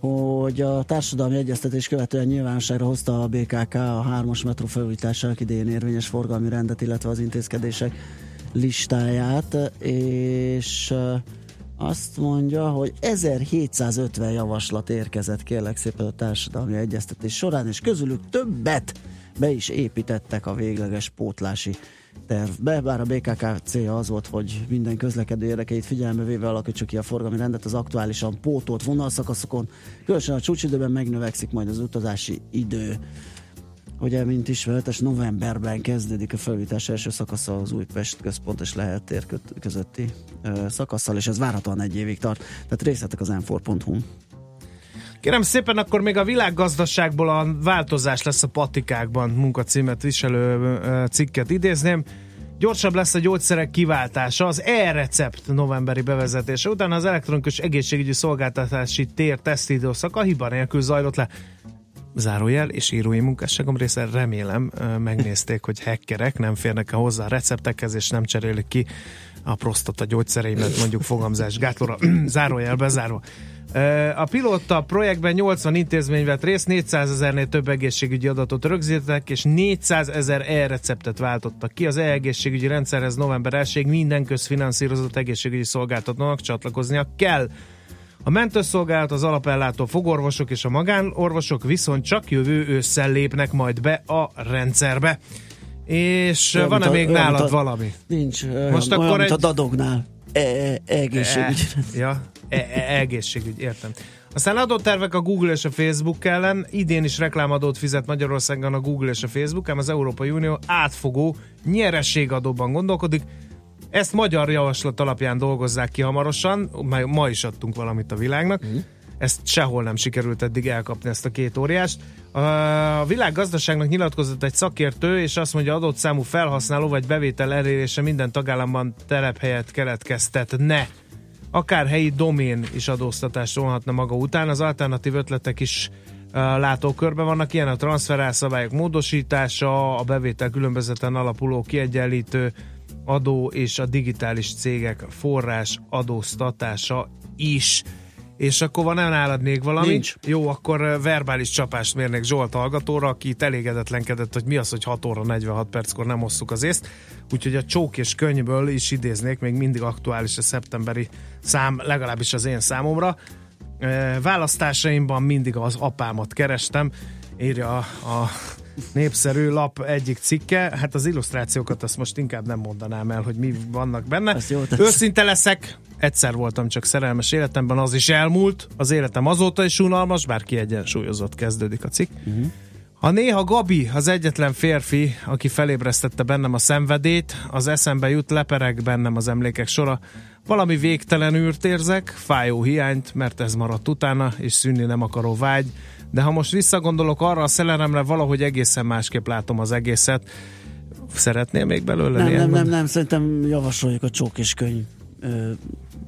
hogy a társadalmi egyeztetés követően nyilvánosságra hozta a BKK a hármas metró felújításának idején érvényes forgalmi rendet, illetve az intézkedések listáját, és uh, azt mondja, hogy 1750 javaslat érkezett kérlek szépen a társadalmi egyeztetés során, és közülük többet be is építettek a végleges pótlási tervbe, bár a BKK célja az volt, hogy minden közlekedő érdekeit figyelembe véve alakítsuk ki a forgalmi rendet az aktuálisan pótolt vonalszakaszokon, különösen a csúcsidőben megnövekszik majd az utazási idő. Ugye, mint ismeretes, novemberben kezdődik a felújítás első szakasza az Újpest központ és lehet tér közötti ö, és ez várhatóan egy évig tart. Tehát részletek az m Kérem szépen, akkor még a világgazdaságból a változás lesz a patikákban munkacímet viselő cikket idézném. Gyorsabb lesz a gyógyszerek kiváltása, az e-recept novemberi bevezetése után az elektronikus egészségügyi szolgáltatási tér tesztidőszaka hiba nélkül zajlott le. Zárójel és írói munkásságom része remélem megnézték, hogy hackerek nem férnek hozzá a receptekhez és nem cserélik ki a prostata gyógyszereimet mondjuk fogamzás gátlóra. Zárójel bezárva. A pilóta projektben 80 intézmény vett részt, 400 ezernél több egészségügyi adatot rögzítettek, és 400 ezer e-receptet váltottak ki. Az e-egészségügyi rendszerhez november 1 minden közfinanszírozott egészségügyi szolgáltatónak csatlakoznia kell. A mentőszolgálat, az alapellátó fogorvosok és a magánorvosok viszont csak jövő ősszel lépnek majd be a rendszerbe. És Olyan, van-e még olyan, nálad a- valami? Nincs. Most Most akkor olyan, egy- a dadognál. E, e, egészségügy. E, ja, e, e, egészségügy, értem. Aztán adótervek a Google és a Facebook ellen. Idén is reklámadót fizet Magyarországon a Google és a Facebook, ám az Európai Unió átfogó nyerességadóban gondolkodik. Ezt magyar javaslat alapján dolgozzák ki hamarosan, ma- ma is adtunk valamit a világnak. Ezt sehol nem sikerült eddig elkapni ezt a két óriást. A világgazdaságnak nyilatkozott egy szakértő, és azt mondja, adott számú felhasználó vagy bevétel elérése minden tagállamban telephelyet keletkeztetne. Akár helyi domén is adóztatást vonhatna maga után. Az alternatív ötletek is látókörben vannak, ilyen a transferálszabályok módosítása, a bevétel különbözeten alapuló kiegyenlítő adó és a digitális cégek forrás adóztatása is. És akkor van nálad még valami? Nincs. Jó, akkor verbális csapást mérnék Zsolt hallgatóra, aki itt elégedetlenkedett, hogy mi az, hogy 6 óra 46 perckor nem osszuk az észt. Úgyhogy a csók és könyvből is idéznék, még mindig aktuális a szeptemberi szám, legalábbis az én számomra. Választásaimban mindig az apámat kerestem, írja a, a népszerű lap egyik cikke. Hát az illusztrációkat azt most inkább nem mondanám el, hogy mi vannak benne. Őszinte leszek, egyszer voltam csak szerelmes életemben, az is elmúlt, az életem azóta is unalmas, bár kiegyensúlyozott kezdődik a cikk. Uh-huh. Ha néha Gabi az egyetlen férfi, aki felébresztette bennem a szenvedét, az eszembe jut, lepereg bennem az emlékek sora. Valami végtelen űrt érzek, fájó hiányt, mert ez maradt utána, és szűnni nem akaró vágy. De ha most visszagondolok arra a szerelemre, valahogy egészen másképp látom az egészet. Szeretnél még belőle Nem, nem, nem, nem, szerintem javasoljuk a csók és könyv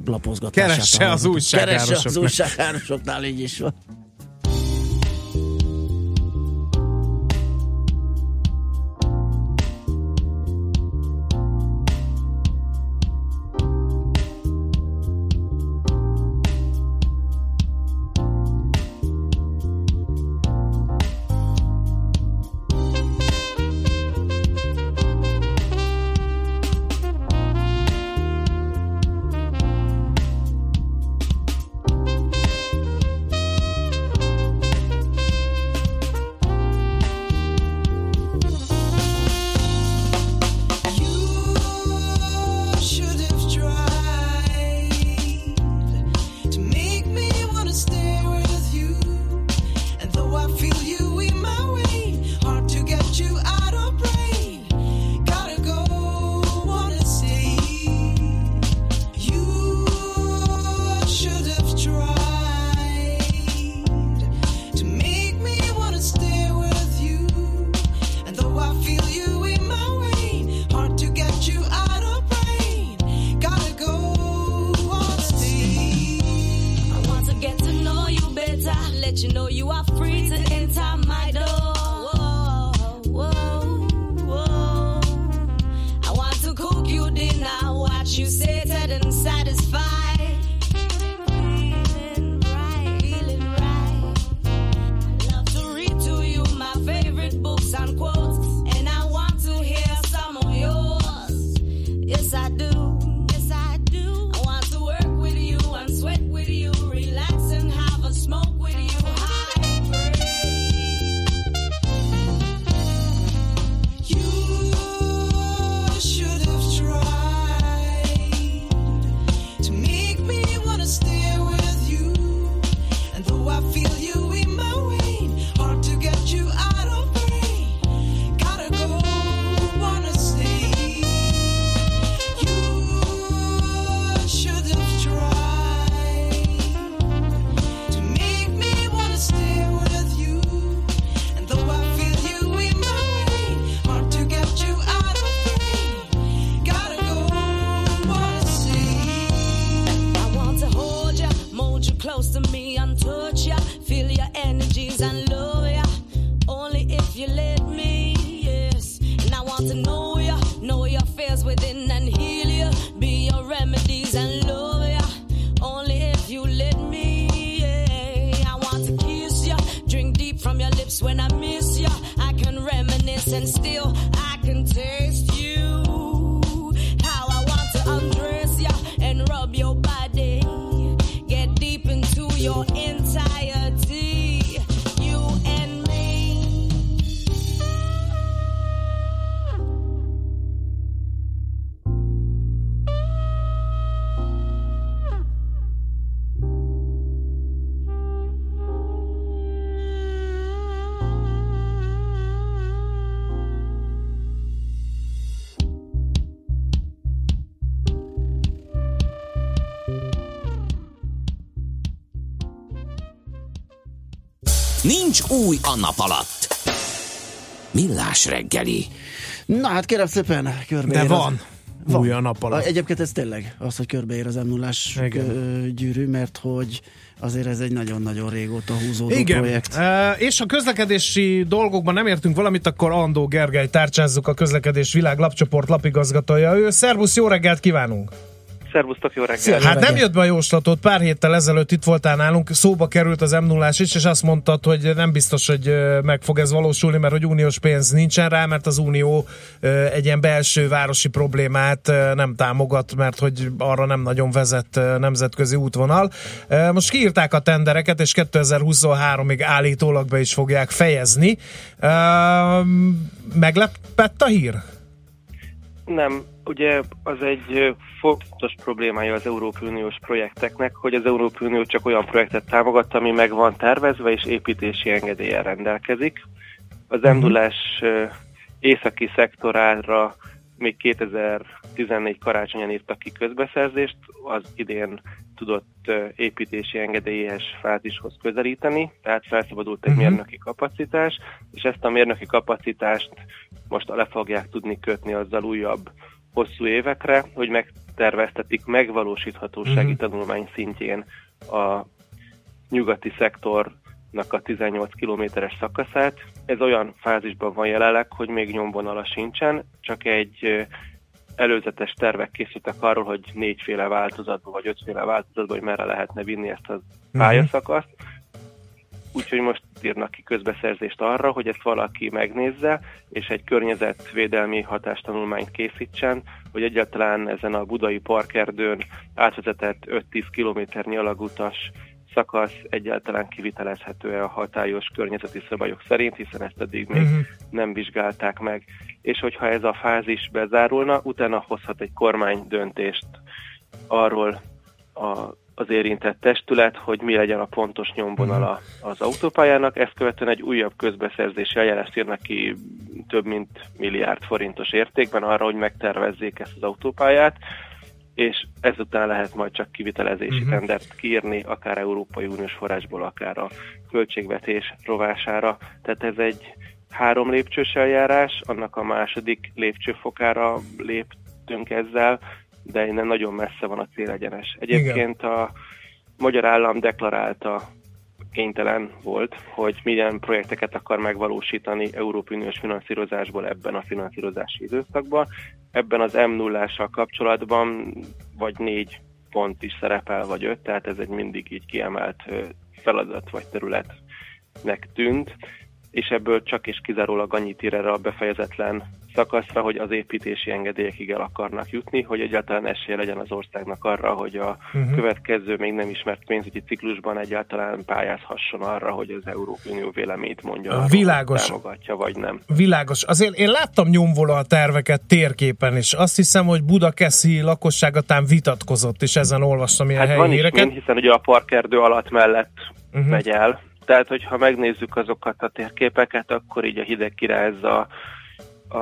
lapozgatását. Keresse az újságárosoknak. Keresse az újságárosoknál, így is van. Új a nap alatt. Millás reggeli. Na hát kérem szépen, körbe De van. Az... Új a nap alatt. Egyébként ez tényleg az, hogy körbeér az m 0 Igen. gyűrű, mert hogy azért ez egy nagyon-nagyon régóta húzódó Igen, projekt. E, és ha közlekedési dolgokban nem értünk valamit, akkor Andó Gergely tárcsázzuk a közlekedés világ lapcsoport lapigazgatója. Ő, szervusz, jó reggelt kívánunk! Szervusztok, jó reggelt! Hát nem jött be a jóslatot, pár héttel ezelőtt itt voltál nálunk, szóba került az m 0 is, és azt mondtad, hogy nem biztos, hogy meg fog ez valósulni, mert hogy uniós pénz nincsen rá, mert az unió egy ilyen belső városi problémát nem támogat, mert hogy arra nem nagyon vezet nemzetközi útvonal. Most kiírták a tendereket, és 2023-ig állítólag be is fogják fejezni. Meglepett a hír? Nem, ugye az egy fontos problémája az Európai Uniós projekteknek, hogy az Európai Unió csak olyan projektet támogat, ami meg van tervezve és építési engedéllyel rendelkezik. Az m 0 északi szektorára még 2014 karácsonyán írtak ki közbeszerzést, az idén tudott építési engedélyes fázishoz közelíteni, tehát felszabadult egy Mhm. mérnöki kapacitás, és ezt a mérnöki kapacitást most le fogják tudni kötni azzal újabb hosszú évekre, hogy megterveztetik megvalósíthatósági Mhm. tanulmány szintjén a nyugati szektornak a 18 kilométeres szakaszát. Ez olyan fázisban van jelenleg, hogy még nyomvonala sincsen, csak egy előzetes tervek készültek arról, hogy négyféle változatban, vagy ötféle változatban, hogy merre lehetne vinni ezt a pályaszakaszt. Úgyhogy most írnak ki közbeszerzést arra, hogy ezt valaki megnézze, és egy környezetvédelmi hatástanulmányt készítsen, hogy egyáltalán ezen a budai parkerdőn átvezetett 5-10 kilométernyi alagutas szakasz egyáltalán kivitelezhető-e a hatályos környezeti szabályok szerint, hiszen ezt eddig még Mhm. nem vizsgálták meg. És hogyha ez a fázis bezárulna, utána hozhat egy kormány döntést arról a, az érintett testület, hogy mi legyen a pontos nyomvonala az autópályának. Ezt követően egy újabb közbeszerzési eljárást írnak ki több mint milliárd forintos értékben arra, hogy megtervezzék ezt az autópályát, és ezután lehet majd csak kivitelezési Mhm. tendert kiírni, akár Európai Uniós forrásból, akár a költségvetés rovására. Tehát ez egy három lépcsős eljárás, annak a második lépcsőfokára léptünk ezzel, de innen nagyon messze van a célegyenes. Egyébként a magyar állam deklarálta, kénytelen volt, hogy milyen projekteket akar megvalósítani Európai Uniós finanszírozásból ebben a finanszírozási időszakban. Ebben az m 0 kapcsolatban vagy négy pont is szerepel, vagy öt, tehát ez egy mindig így kiemelt feladat vagy területnek tűnt, és ebből csak és kizárólag annyit ír erre a befejezetlen szakaszra, hogy az építési engedélyekig el akarnak jutni, hogy egyáltalán esélye legyen az országnak arra, hogy a Mhm. következő még nem ismert pénzügyi ciklusban egyáltalán pályázhasson arra, hogy az Európai Unió véleményt mondja, arról, Világos. támogatja vagy nem. Világos. Azért én láttam nyomvonal terveket térképen, és azt hiszem, hogy Budakeszi lakosságatán vitatkozott, és ezen olvastam ilyen Hát helyi van is híreket. mind, hiszen ugye a parkerdő alatt mellett uh-huh. megy el. Tehát, hogyha megnézzük azokat a térképeket, akkor így a hideg kirázza a,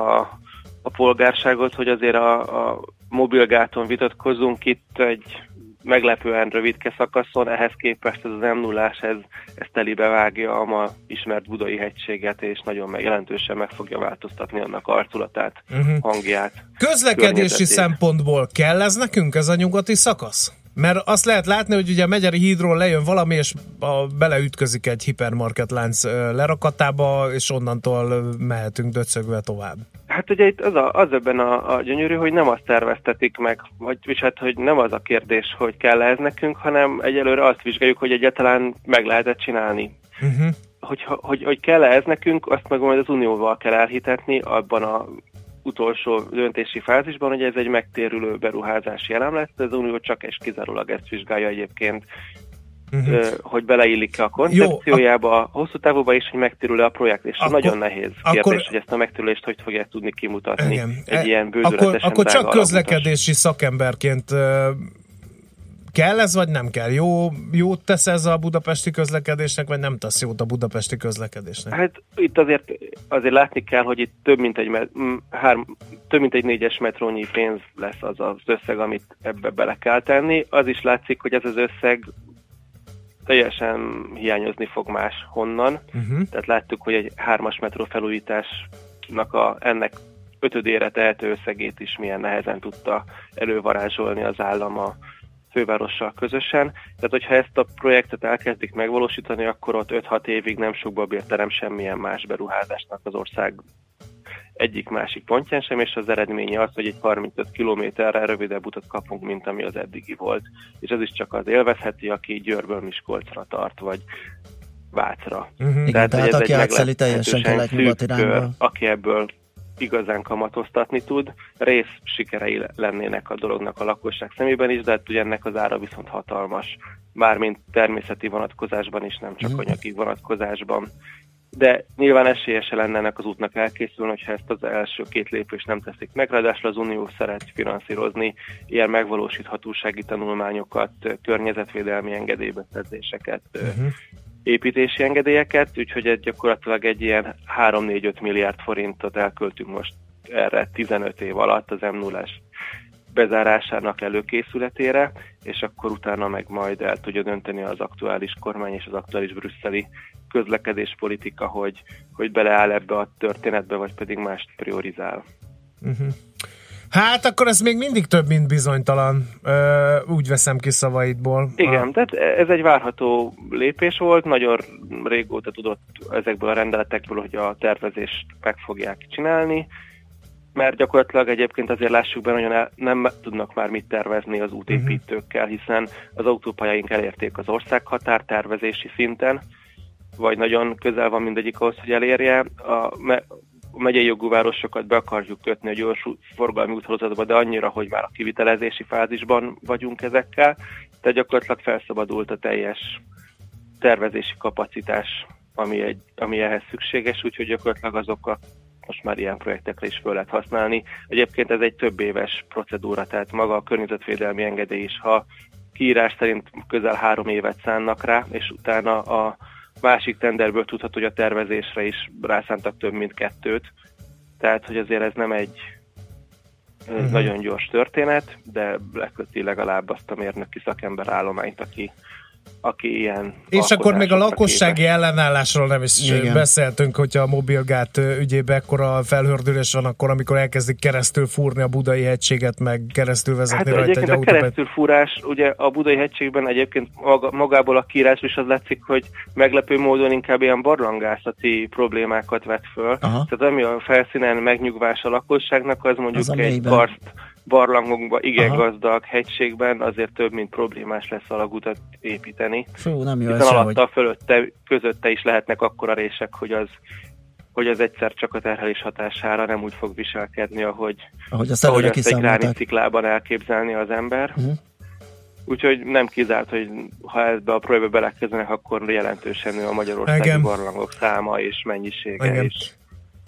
a polgárságot, hogy azért a, a mobilgáton vitatkozunk itt egy meglepően rövidke szakaszon, ehhez képest ez az m 0 ez, ez telibe vágja a ma ismert budai hegységet, és nagyon meg, jelentősen meg fogja változtatni annak arculatát, Mhm. hangját. Közlekedési szempontból kell ez nekünk, ez a nyugati szakasz? Mert azt lehet látni, hogy ugye a Megyeri hídról lejön valami, és a, beleütközik egy hipermarket lánc lerakatába, és onnantól mehetünk döcögve tovább. Hát ugye itt az, a, az ebben a, a gyönyörű, hogy nem azt terveztetik meg, vagy és hát, hogy nem az a kérdés, hogy kell ez nekünk, hanem egyelőre azt vizsgáljuk, hogy egyáltalán meg lehet csinálni. Uh-huh. hogy, hogy, hogy kell-e ez nekünk, azt meg majd az Unióval kell elhitetni abban a utolsó döntési fázisban, hogy ez egy megtérülő beruházási elem lesz, az Unió csak és kizárólag ezt vizsgálja egyébként, ö, hogy beleillik-e a koncepciójába, a hosszú távúba is, hogy megtérül-e a projekt, és Akkor- nagyon nehéz kérdés, akkor- hogy ezt a megtérülést hogy fogják tudni kimutatni. Igen. egy E- ilyen akkor, bőzületesen akkor csak drága közlekedési szakemberként ö, kell ez, vagy nem kell? Jó, jót tesz ez a budapesti közlekedésnek, vagy nem tesz jót a budapesti közlekedésnek? Hát itt azért, azért látni kell, hogy itt több mint egy, három, több mint egy négyes metrónyi pénz lesz az az összeg, amit ebbe bele kell tenni. Az is látszik, hogy ez az összeg teljesen hiányozni fog más honnan. Uh-huh. Tehát láttuk, hogy egy hármas metró felújításnak a, ennek ötödére tehető összegét is milyen nehezen tudta elővarázsolni az állam a fővárossal közösen. Tehát, hogyha ezt a projektet elkezdik megvalósítani, akkor ott 5-6 évig nem sok babérterem semmilyen más beruházásnak az ország egyik másik pontján sem, és az eredménye az, hogy egy 35 kilométerrel rövidebb utat kapunk, mint ami az eddigi volt. És ez is csak az élvezheti, aki Győrből Miskolcra tart, vagy Vácra. Igen, tehát hogy ez aki egy átszeli teljesen kelet-nyugat irányba. Aki ebből igazán kamatoztatni tud. Rész sikerei le- lennének a dolognak a lakosság szemében is, de hát ugye ennek az ára viszont hatalmas. Mármint természeti vonatkozásban is, nem csak Mhm. anyagi vonatkozásban. De nyilván esélyese lenne ennek az útnak elkészülni, hogyha ezt az első két lépést nem teszik meg. Ráadásul az Unió szeret finanszírozni ilyen megvalósíthatósági tanulmányokat, környezetvédelmi engedélybeszerzéseket, Uh-huh. Építési engedélyeket, úgyhogy egy gyakorlatilag egy ilyen 3-4-5 milliárd forintot elköltünk most erre 15 év alatt az m 0 bezárásának előkészületére, és akkor utána meg majd el tudja dönteni az aktuális kormány és az aktuális brüsszeli közlekedéspolitika, hogy, hogy beleáll ebbe a történetbe, vagy pedig mást priorizál. Uh-huh. Hát akkor ez még mindig több, mint bizonytalan. Ö, úgy veszem ki szavaidból. Igen, tehát ez egy várható lépés volt, nagyon régóta tudott ezekből a rendeletekből, hogy a tervezést meg fogják csinálni, mert gyakorlatilag egyébként azért lássuk be, nagyon el, nem tudnak már mit tervezni az útépítőkkel, hiszen az autópályáink elérték az országhatár tervezési szinten, vagy nagyon közel van mindegyik ahhoz, hogy elérje. A, me, a megyei jogú városokat be akarjuk kötni a gyors forgalmi úthálózatba, de annyira, hogy már a kivitelezési fázisban vagyunk ezekkel, tehát gyakorlatilag felszabadult a teljes tervezési kapacitás, ami, egy, ami ehhez szükséges, úgyhogy gyakorlatilag azokat most már ilyen projektekre is föl lehet használni. Egyébként ez egy több éves procedúra, tehát maga a környezetvédelmi engedély is, ha kiírás szerint közel három évet szánnak rá, és utána a másik tenderből tudható, hogy a tervezésre is rászántak több mint kettőt. Tehát, hogy azért ez nem egy uh Mhm. nagyon gyors történet, de leköti legalább azt a mérnöki szakember állományt, aki, aki ilyen És akkor még a lakossági ellenállásról nem is Igen. beszéltünk, hogyha a mobilgát ügyében ekkora felhördülés van, akkor amikor elkezdik keresztül fúrni a budai hegységet, meg keresztül vezetni Hát rajta egy egyébként a autót. keresztülfúrás, ugye a Budai hegységben egyébként magából a kiírás is az látszik, hogy meglepő módon inkább ilyen barlangászati problémákat vet föl. Aha. Tehát ami a felszínen megnyugvás a lakosságnak, az mondjuk Az egy mélyben. karszt barlangokba, igen Aha. gazdag hegységben azért több, mint problémás lesz alagútat építeni. Fú, nem jó Hiszen alatta, fölötte, közötte is lehetnek akkora rések, hogy az hogy az egyszer csak a terhelés hatására nem úgy fog viselkedni, ahogy, Ahogy azt ahogy azt egy kiszámolták. gránitsziklában elképzelni az ember. Mhm. Úgyhogy nem kizárt, hogy ha ebbe a projektbe belekezdenek, akkor jelentősen nő a magyarországi Igen. barlangok száma és mennyisége Igen. is.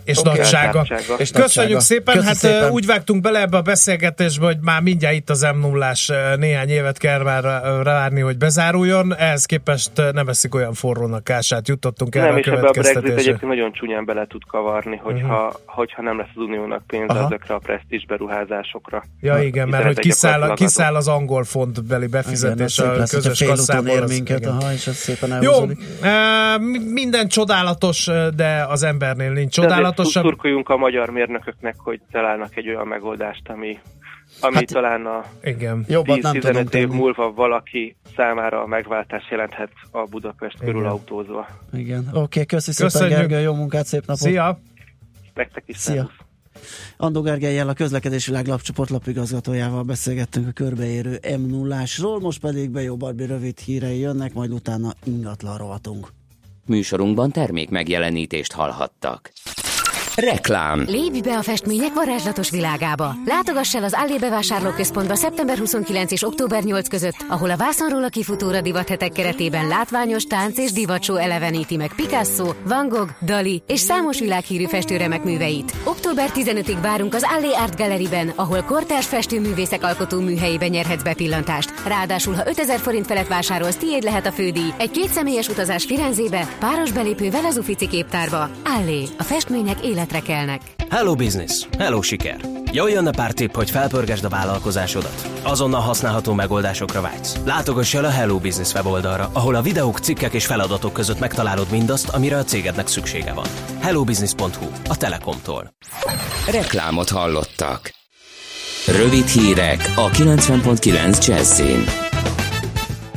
És Oké. nagysága. És köszönjük szépen, Köszi hát szépen. úgy vágtunk bele ebbe a beszélgetésbe, hogy már mindjárt itt az m 0 néhány évet kell már rávárni, hogy bezáruljon, ehhez képest nem eszik olyan forrónak ását, jutottunk erre Nem, a és ebbe a Brexit egyébként nagyon csúnyán bele tud kavarni, hogyha, hogyha nem lesz az uniónak pénze Mhm. Aha. ezekre a presztízs beruházásokra. Ja igen, mert hogy kiszáll, kiszáll az angol fontbeli Igen, befizetés szép a lesz, közös kasszából. ér minket, igen. aha, és ez szépen Jó, elhúzódik. mi- minden csodálatos, de az embernél nincs De csodálatosabb. szurkoljunk a magyar mérnököknek, hogy találnak egy olyan megoldást, ami, ami hát, talán a Igen. Jobbat nem tudunk 10-15 év tenni. múlva valaki számára a megváltás jelenthet a Budapest körül Igen. autózva. Igen. Oké, okay, köszi szépen Köszönjük. Gergely, jó munkát, szép napot. Szia! Nektek is Szia. szervusz. Andó Gergelyel a közlekedési világlap csoportlapigazgatójával beszélgettünk a körbeérő m 0 most pedig Bejó Barbi rövid hírei jönnek, majd utána ingatlan rovatunk. Műsorunkban termék megjelenítést hallhattak. Reklám Lépj be a festmények varázslatos világába! Látogass el az Allé bevásárlóközpontba szeptember 29 és október 8 között, ahol a vászonról a kifutóra divathetek keretében látványos tánc és divatsó eleveníti meg Picasso, Van Gogh, Dali és számos világhírű festőremek műveit. Október 15-ig várunk az Allé Art Galleryben, ahol kortárs festőművészek alkotó műhelyébe nyerhetsz bepillantást. Ráadásul, ha 5000 forint felett vásárolsz, tiéd lehet a fődíj. Egy kétszemélyes utazás Firenzébe, páros belépővel az Ufici képtárba. Allé, a festmények életre kelnek. Hello Business, hello siker! Jöjjön a pár tipp, hogy felpörgesd a vállalkozásodat. Azonnal használható megoldásokra vágysz. Látogass el a Hello Business weboldalra, ahol a videók, cikkek és feladatok között megtalálod mindazt, amire a cégednek szüksége van. hellobusiness.hu, a Telekomtól. Reklámot hallottak. Rövid hírek a 90.9 Jazzin.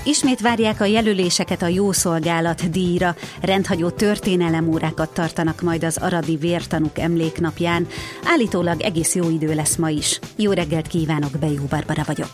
Ismét várják a jelöléseket a jószolgálat díjra. Rendhagyó történelemórákat tartanak majd az Aradi Vértanúk emléknapján. Állítólag egész jó idő lesz ma is. Jó reggelt kívánok, Bejó Barbara vagyok.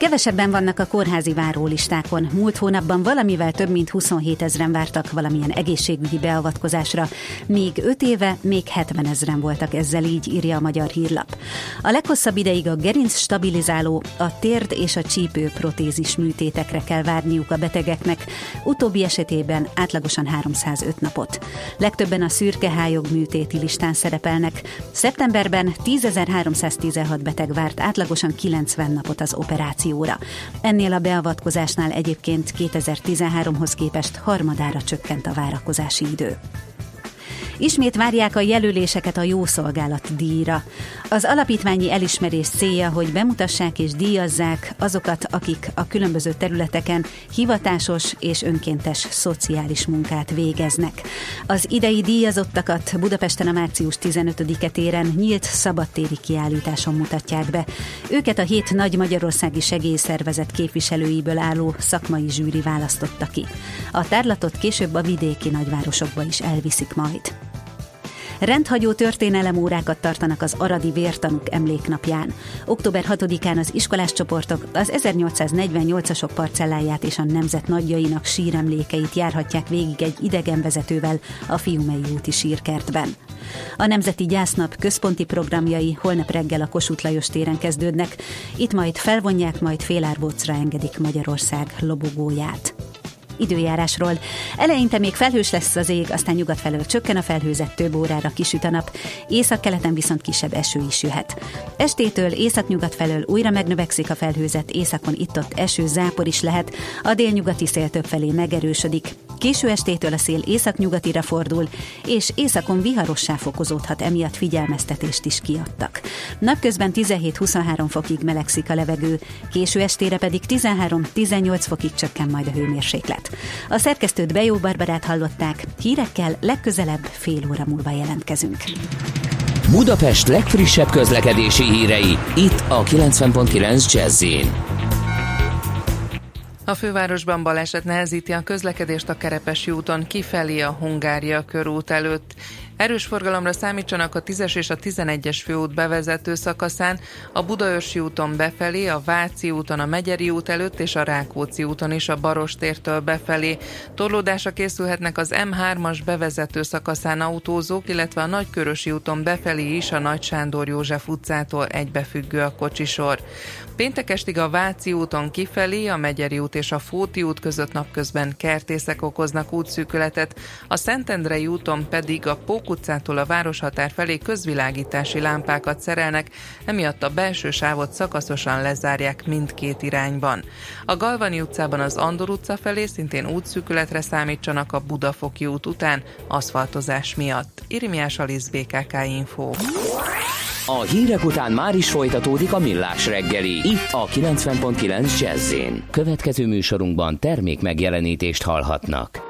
Kevesebben vannak a kórházi várólistákon. Múlt hónapban valamivel több mint 27 ezeren vártak valamilyen egészségügyi beavatkozásra, míg 5 éve még 70 ezeren voltak ezzel, így írja a Magyar Hírlap. A leghosszabb ideig a gerinc stabilizáló, a térd és a csípő protézis műtétekre kell várniuk a betegeknek, utóbbi esetében átlagosan 305 napot. Legtöbben a szürkehályog műtéti listán szerepelnek. Szeptemberben 10.316 beteg várt átlagosan 90 napot az operációra. Ennél a beavatkozásnál egyébként 2013-hoz képest harmadára csökkent a várakozási idő. Ismét várják a jelöléseket a jószolgálat díjra. Az alapítványi elismerés célja, hogy bemutassák és díjazzák azokat, akik a különböző területeken hivatásos és önkéntes szociális munkát végeznek. Az idei díjazottakat Budapesten a március 15-e téren nyílt szabadtéri kiállításon mutatják be. Őket a hét nagy magyarországi segélyszervezet képviselőiből álló szakmai zsűri választotta ki. A tárlatot később a vidéki nagyvárosokba is elviszik majd. Rendhagyó történelemórákat tartanak az Aradi Vértanúk emléknapján. Október 6-án az iskolás csoportok az 1848-asok parcelláját és a nemzet nagyjainak síremlékeit járhatják végig egy idegenvezetővel a Fiumei úti sírkertben. A Nemzeti Gyásznap központi programjai holnap reggel a Kossuth Lajos téren kezdődnek, itt majd felvonják, majd félárbócra engedik Magyarország lobogóját időjárásról. Eleinte még felhős lesz az ég, aztán nyugat felől csökken a felhőzet, több órára kisüt a nap, északkeleten viszont kisebb eső is jöhet. Estétől északnyugat felől újra megnövekszik a felhőzet, északon itt-ott eső, zápor is lehet, a délnyugati szél többfelé megerősödik. Késő estétől a szél északnyugatira fordul, és északon viharossá fokozódhat, emiatt figyelmeztetést is kiadtak. Napközben 17-23 fokig melegszik a levegő, késő estére pedig 13-18 fokig csökken majd a hőmérséklet. A szerkesztőt Bejó Barbarát hallották, hírekkel legközelebb fél óra múlva jelentkezünk. Budapest legfrissebb közlekedési hírei, itt a 90.9 jazz A fővárosban baleset nehezíti a közlekedést a Kerepesi úton kifelé a Hungária körút előtt. Erős forgalomra számítsanak a 10-es és a 11-es főút bevezető szakaszán, a Budaörsi úton befelé, a Váci úton, a Megyeri út előtt és a Rákóczi úton is a Barostértől befelé. Torlódásra készülhetnek az M3-as bevezető szakaszán autózók, illetve a Nagykörösi úton befelé is a Nagy Sándor József utcától egybefüggő a kocsisor. Péntek estig a Váci úton kifelé, a Megyeri út és a Fóti út között napközben kertészek okoznak útszűkületet, a Szentendrei úton pedig a Pók utcától a városhatár felé közvilágítási lámpákat szerelnek, emiatt a belső sávot szakaszosan lezárják mindkét irányban. A Galvani utcában az Andor utca felé szintén útszűkületre számítsanak a Budafoki út után aszfaltozás miatt. Irimiás Alisz BKK Info. A hírek után már is folytatódik a millás reggeli, itt a 90.9 jazz Következő műsorunkban termék megjelenítést hallhatnak.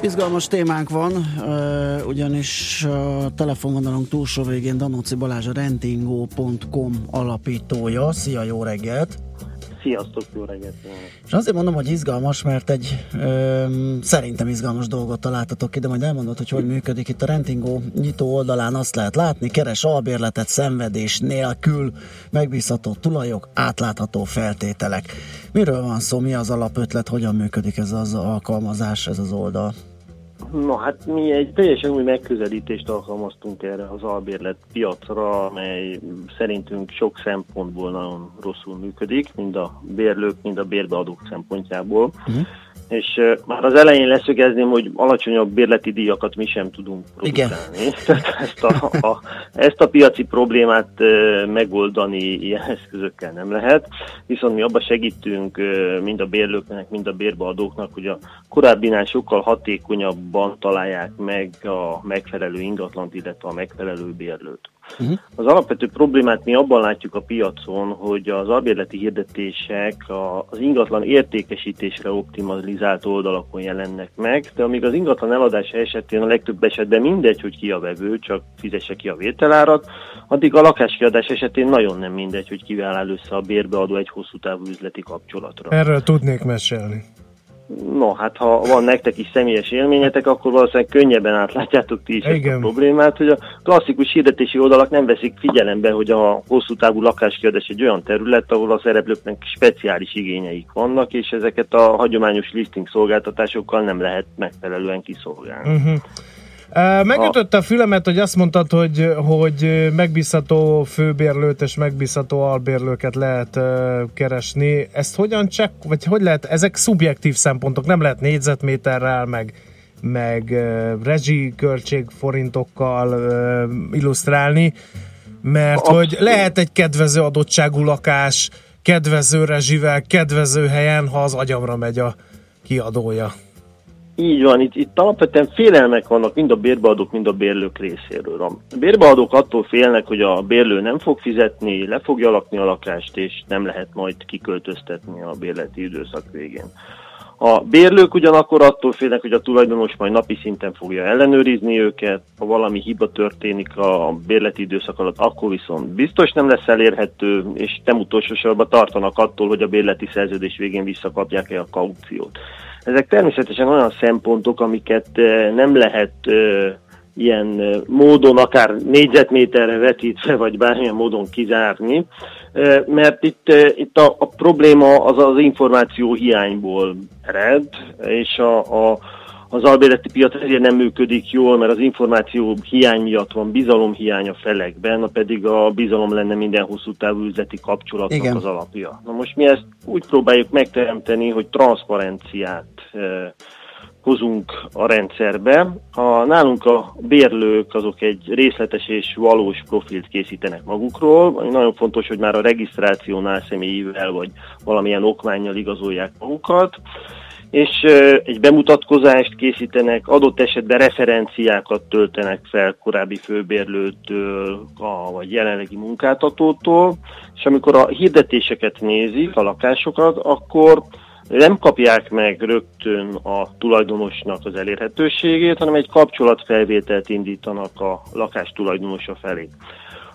Izgalmas témánk van, ugyanis a telefonvonalunk túlsó végén Danóci Balázs a rentingo.com alapítója. Szia, jó reggelt! Sziasztok, jó reggelt! És azért mondom, hogy izgalmas, mert egy ö, szerintem izgalmas dolgot találtatok ki, de majd elmondod, hogy hogy működik. Itt a Rentingo nyitó oldalán azt lehet látni, keres albérletet szenvedés nélkül, megbízható tulajok, átlátható feltételek. Miről van szó, mi az alapötlet, hogyan működik ez az alkalmazás, ez az oldal? No, hát mi egy teljesen új megközelítést alkalmaztunk erre az albérlet piacra, amely szerintünk sok szempontból nagyon rosszul működik, mind a bérlők, mind a bérbeadók szempontjából. Uh-huh. És már az elején leszögezném, hogy alacsonyabb bérleti díjakat mi sem tudunk Igen. produkálni. Tehát ezt a, a, ezt a piaci problémát megoldani ilyen eszközökkel nem lehet, viszont mi abba segítünk mind a bérlőknek, mind a bérbeadóknak, hogy a korábbinál sokkal hatékonyabban találják meg a megfelelő ingatlant, illetve a megfelelő bérlőt. Uh-huh. Az alapvető problémát mi abban látjuk a piacon, hogy az albérleti hirdetések az ingatlan értékesítésre optimalizált oldalakon jelennek meg, de amíg az ingatlan eladása esetén a legtöbb esetben mindegy, hogy ki a vevő, csak fizesse ki a vételárat, addig a lakáskiadás esetén nagyon nem mindegy, hogy kivel áll össze a bérbeadó egy hosszú távú üzleti kapcsolatra. Erről tudnék mesélni. No, hát ha van nektek is személyes élményetek, akkor valószínűleg könnyebben átlátjátok ti is ezt a Igen. problémát, hogy a klasszikus hirdetési oldalak nem veszik figyelembe, hogy a hosszú távú lakáskiadás egy olyan terület, ahol a szereplőknek speciális igényeik vannak, és ezeket a hagyományos listing szolgáltatásokkal nem lehet megfelelően kiszolgálni. Uh-huh. Megütötte a fülemet, hogy azt mondtad, hogy, hogy megbízható főbérlőt és megbízható albérlőket lehet keresni. Ezt hogyan csak, vagy hogy lehet, ezek szubjektív szempontok, nem lehet négyzetméterrel, meg, meg rezsiköltség forintokkal illusztrálni, mert hogy lehet egy kedvező adottságú lakás kedvező rezsivel, kedvező helyen, ha az agyamra megy a kiadója. Így van, itt, itt alapvetően félelmek vannak mind a bérbeadók, mind a bérlők részéről. A bérbeadók attól félnek, hogy a bérlő nem fog fizetni, le fogja lakni a lakást, és nem lehet majd kiköltöztetni a bérleti időszak végén. A bérlők ugyanakkor attól félnek, hogy a tulajdonos majd napi szinten fogja ellenőrizni őket, ha valami hiba történik a bérleti időszak alatt, akkor viszont biztos nem lesz elérhető, és nem utolsó sorban tartanak attól, hogy a bérleti szerződés végén visszakapják-e a kauciót. Ezek természetesen olyan szempontok, amiket nem lehet eh, ilyen módon, akár négyzetméterre vetítve, vagy bármilyen módon kizárni, mert itt, itt a, a probléma az az információ hiányból ered, és a, a, az albérleti piac ezért nem működik jól, mert az információ hiány miatt van bizalomhiány a felekben, na pedig a bizalom lenne minden hosszú távú üzleti kapcsolatnak Igen. az alapja. Na most mi ezt úgy próbáljuk megteremteni, hogy transzparenciát eh, hozunk a rendszerbe. A, nálunk a bérlők azok egy részletes és valós profilt készítenek magukról. Nagyon fontos, hogy már a regisztrációnál személyivel vagy valamilyen okmányjal igazolják magukat és egy bemutatkozást készítenek, adott esetben referenciákat töltenek fel korábbi főbérlőtől, a, vagy jelenlegi munkáltatótól, és amikor a hirdetéseket nézik, a lakásokat, akkor nem kapják meg rögtön a tulajdonosnak az elérhetőségét, hanem egy kapcsolatfelvételt indítanak a lakás tulajdonosa felé.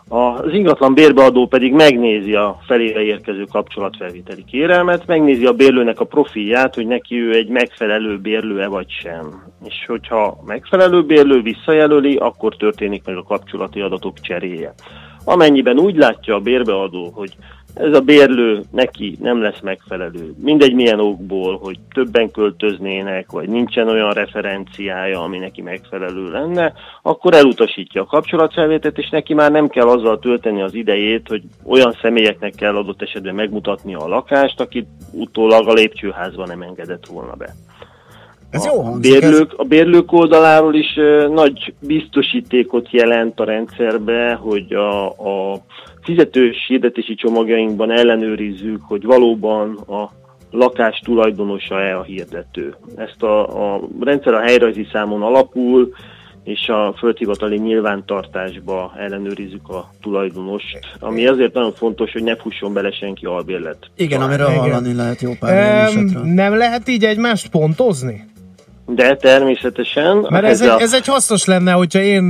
Az ingatlan bérbeadó pedig megnézi a felére érkező kapcsolatfelvételi kérelmet, megnézi a bérlőnek a profilját, hogy neki ő egy megfelelő bérlő-e vagy sem. És hogyha megfelelő bérlő visszajelöli, akkor történik meg a kapcsolati adatok cseréje. Amennyiben úgy látja a bérbeadó, hogy ez a bérlő neki nem lesz megfelelő. Mindegy milyen okból, hogy többen költöznének, vagy nincsen olyan referenciája, ami neki megfelelő lenne, akkor elutasítja a kapcsolatfelvételt, és neki már nem kell azzal tölteni az idejét, hogy olyan személyeknek kell adott esetben megmutatni a lakást, akit utólag a lépcsőházba nem engedett volna be. Ez a jó hangzik, bérlők, a bérlők oldaláról is nagy biztosítékot jelent a rendszerbe, hogy a, a fizetős hirdetési csomagjainkban ellenőrizzük, hogy valóban a lakás tulajdonosa-e a hirdető. Ezt a, a rendszer a helyrajzi számon alapul, és a földhivatali nyilvántartásba ellenőrizzük a tulajdonost, ami azért nagyon fontos, hogy ne fusson bele senki albérlet. Igen, amiről Igen. hallani lehet jó pár nem lehet így egymást pontozni? De természetesen... Mert ez, ez egy, a- ez egy hasznos lenne, hogyha én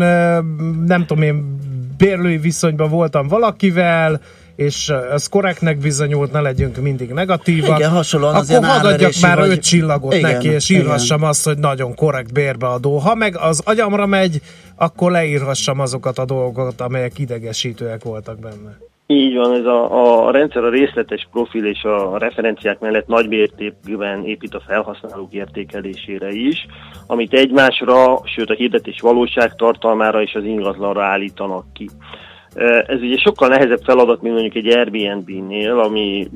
nem tudom én bérlői viszonyban voltam valakivel, és az korrektnek bizonyult, ne legyünk mindig negatívak. Igen, hasonlóan az Akkor árverési már vagy- öt csillagot Igen, neki, és igen. írhassam azt, hogy nagyon korrekt bérbeadó. Ha meg az agyamra megy, akkor leírhassam azokat a dolgokat, amelyek idegesítőek voltak benne. Így van, ez a, a rendszer a részletes profil és a referenciák mellett nagy mértékben épít a felhasználók értékelésére is, amit egymásra, sőt a hirdetés valóság tartalmára és az ingatlanra állítanak ki. Ez ugye sokkal nehezebb feladat, mint mondjuk egy Airbnb-nél, ami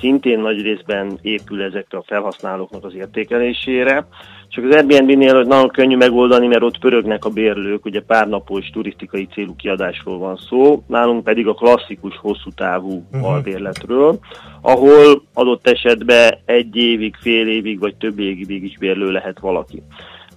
szintén nagy részben épül ezekre a felhasználóknak az értékelésére. Csak az Airbnb-nél nagyon könnyű megoldani, mert ott pörögnek a bérlők, ugye párnapos turisztikai célú kiadásról van szó, nálunk pedig a klasszikus hosszú távú Mhm. albérletről, ahol adott esetben egy évig, fél évig vagy több évig is bérlő lehet valaki.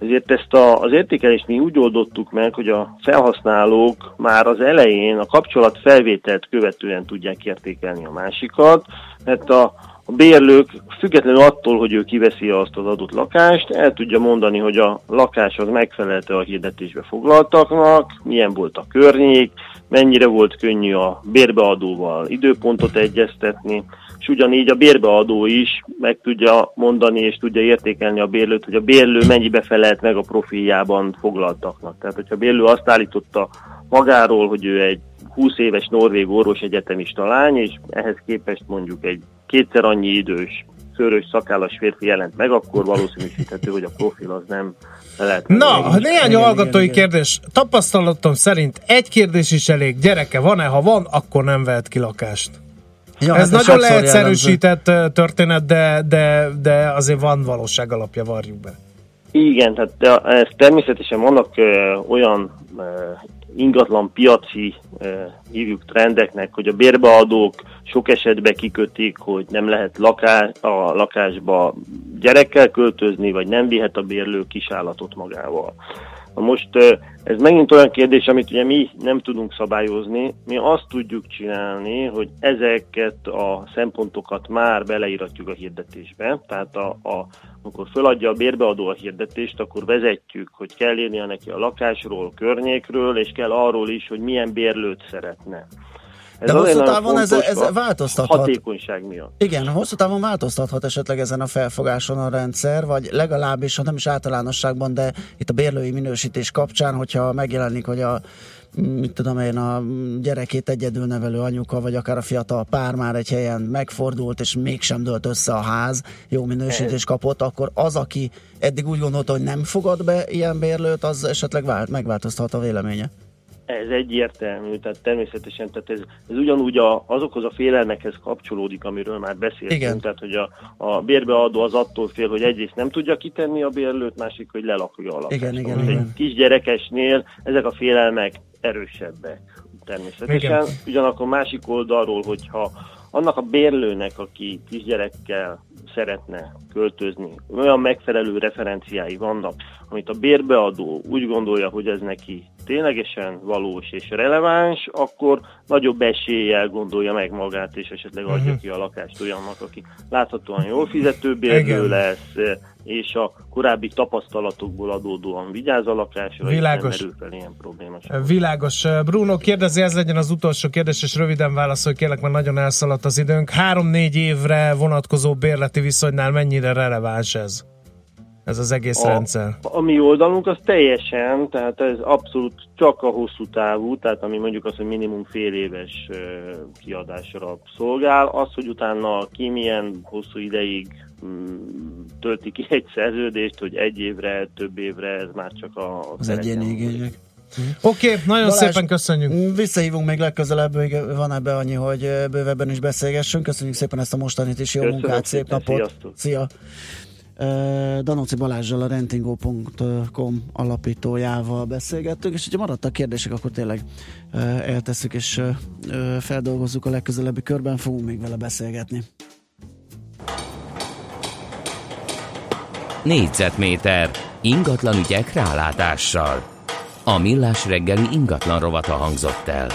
Ezért ezt a, az értékelést mi úgy oldottuk meg, hogy a felhasználók már az elején a kapcsolat felvételt követően tudják értékelni a másikat, mert a, a bérlők függetlenül attól, hogy ő kiveszi azt az adott lakást, el tudja mondani, hogy a lakás az megfelelte a hirdetésbe foglaltaknak, milyen volt a környék, mennyire volt könnyű a bérbeadóval időpontot egyeztetni, és ugyanígy a bérbeadó is meg tudja mondani és tudja értékelni a bérlőt, hogy a bérlő mennyibe felelt meg a profiljában foglaltaknak. Tehát, hogyha a bérlő azt állította magáról, hogy ő egy 20 éves norvég orvos egyetemista lány, és ehhez képest mondjuk egy kétszer annyi idős, szőrös, szakállas férfi jelent meg, akkor valószínűsíthető, hogy a profil az nem lehet. Na, néhány hallgatói kérdés. Tapasztalatom szerint egy kérdés is elég. Gyereke van-e? Ha van, akkor nem vehet ki lakást. Ja, Ez hát ez nagyon leegyszerűsített ö, történet, de, de, de azért van valóság alapja, varjuk be. Igen, tehát ez természetesen vannak ö, olyan ö, ingatlan piaci, ö, hívjuk trendeknek, hogy a bérbeadók sok esetben kikötik, hogy nem lehet laká, a lakásba gyerekkel költözni, vagy nem vihet a bérlő kisállatot magával. Na most ez megint olyan kérdés, amit ugye mi nem tudunk szabályozni. Mi azt tudjuk csinálni, hogy ezeket a szempontokat már beleíratjuk a hirdetésbe. Tehát a, a, amikor föladja a bérbeadó a hirdetést, akkor vezetjük, hogy kell írnia neki a lakásról, környékről, és kell arról is, hogy milyen bérlőt szeretne. De hosszú távon ez, ez változtathat. Hatékonyság miatt. Igen, hosszú távon változtathat esetleg ezen a felfogáson a rendszer, vagy legalábbis, ha nem is általánosságban, de itt a bérlői minősítés kapcsán, hogyha megjelenik, hogy a mit tudom én, a gyerekét egyedül nevelő anyuka, vagy akár a fiatal pár már egy helyen megfordult, és mégsem dölt össze a ház, jó minősítést kapott, akkor az, aki eddig úgy gondolta, hogy nem fogad be ilyen bérlőt, az esetleg vált, megváltoztat a véleménye. Ez egyértelmű, tehát természetesen, tehát ez, ez ugyanúgy a, azokhoz a félelmekhez kapcsolódik, amiről már beszéltünk, Igen. tehát hogy a, a bérbeadó az attól fél, hogy egyrészt nem tudja kitenni a bérlőt, másik, hogy lelakja a lakást. Igen, igen, Most igen. Egy kisgyerekesnél ezek a félelmek erősebbek természetesen. Igen. Ugyanakkor másik oldalról, hogyha annak a bérlőnek, aki kisgyerekkel szeretne költözni, olyan megfelelő referenciái vannak, amit a bérbeadó úgy gondolja, hogy ez neki ténylegesen valós és releváns, akkor nagyobb eséllyel gondolja meg magát, és esetleg adja Mhm. ki a lakást olyannak, aki láthatóan jól fizető bérlő lesz, és a korábbi tapasztalatokból adódóan vigyáz a lakásra, Világos. és nem merül fel ilyen probléma. Világos. Bruno, kérdezi, ez legyen az utolsó kérdés, és röviden válaszolj, kérlek, mert nagyon elszaladt az időnk. Három-négy évre vonatkozó bérleti viszonynál mennyire releváns ez? Ez az egész A- rendszer. A mi oldalunk az teljesen, tehát ez abszolút csak a hosszú távú, tehát ami mondjuk az, hogy minimum fél éves kiadásra szolgál. Az, hogy utána ki milyen hosszú ideig mm, tölti ki egy szerződést, hogy egy évre, több évre, ez már csak a Az egyéni igények. Oké, okay, nagyon Balázs, szépen köszönjük. Visszahívunk még legközelebb, még van ebbe annyi, hogy bővebben is beszélgessünk. Köszönjük szépen ezt a mostanit is, jó Köszönöm munkát, szép szépen, napot. sziasztok. Szia! Danóci Balázsjal, a rentingo.com alapítójával beszélgettünk, és hogyha maradtak kérdések, akkor tényleg eltesszük és feldolgozzuk a legközelebbi körben, fogunk még vele beszélgetni. Négyzetméter ingatlan ügyek rálátással. A millás reggeli ingatlan rovata hangzott el.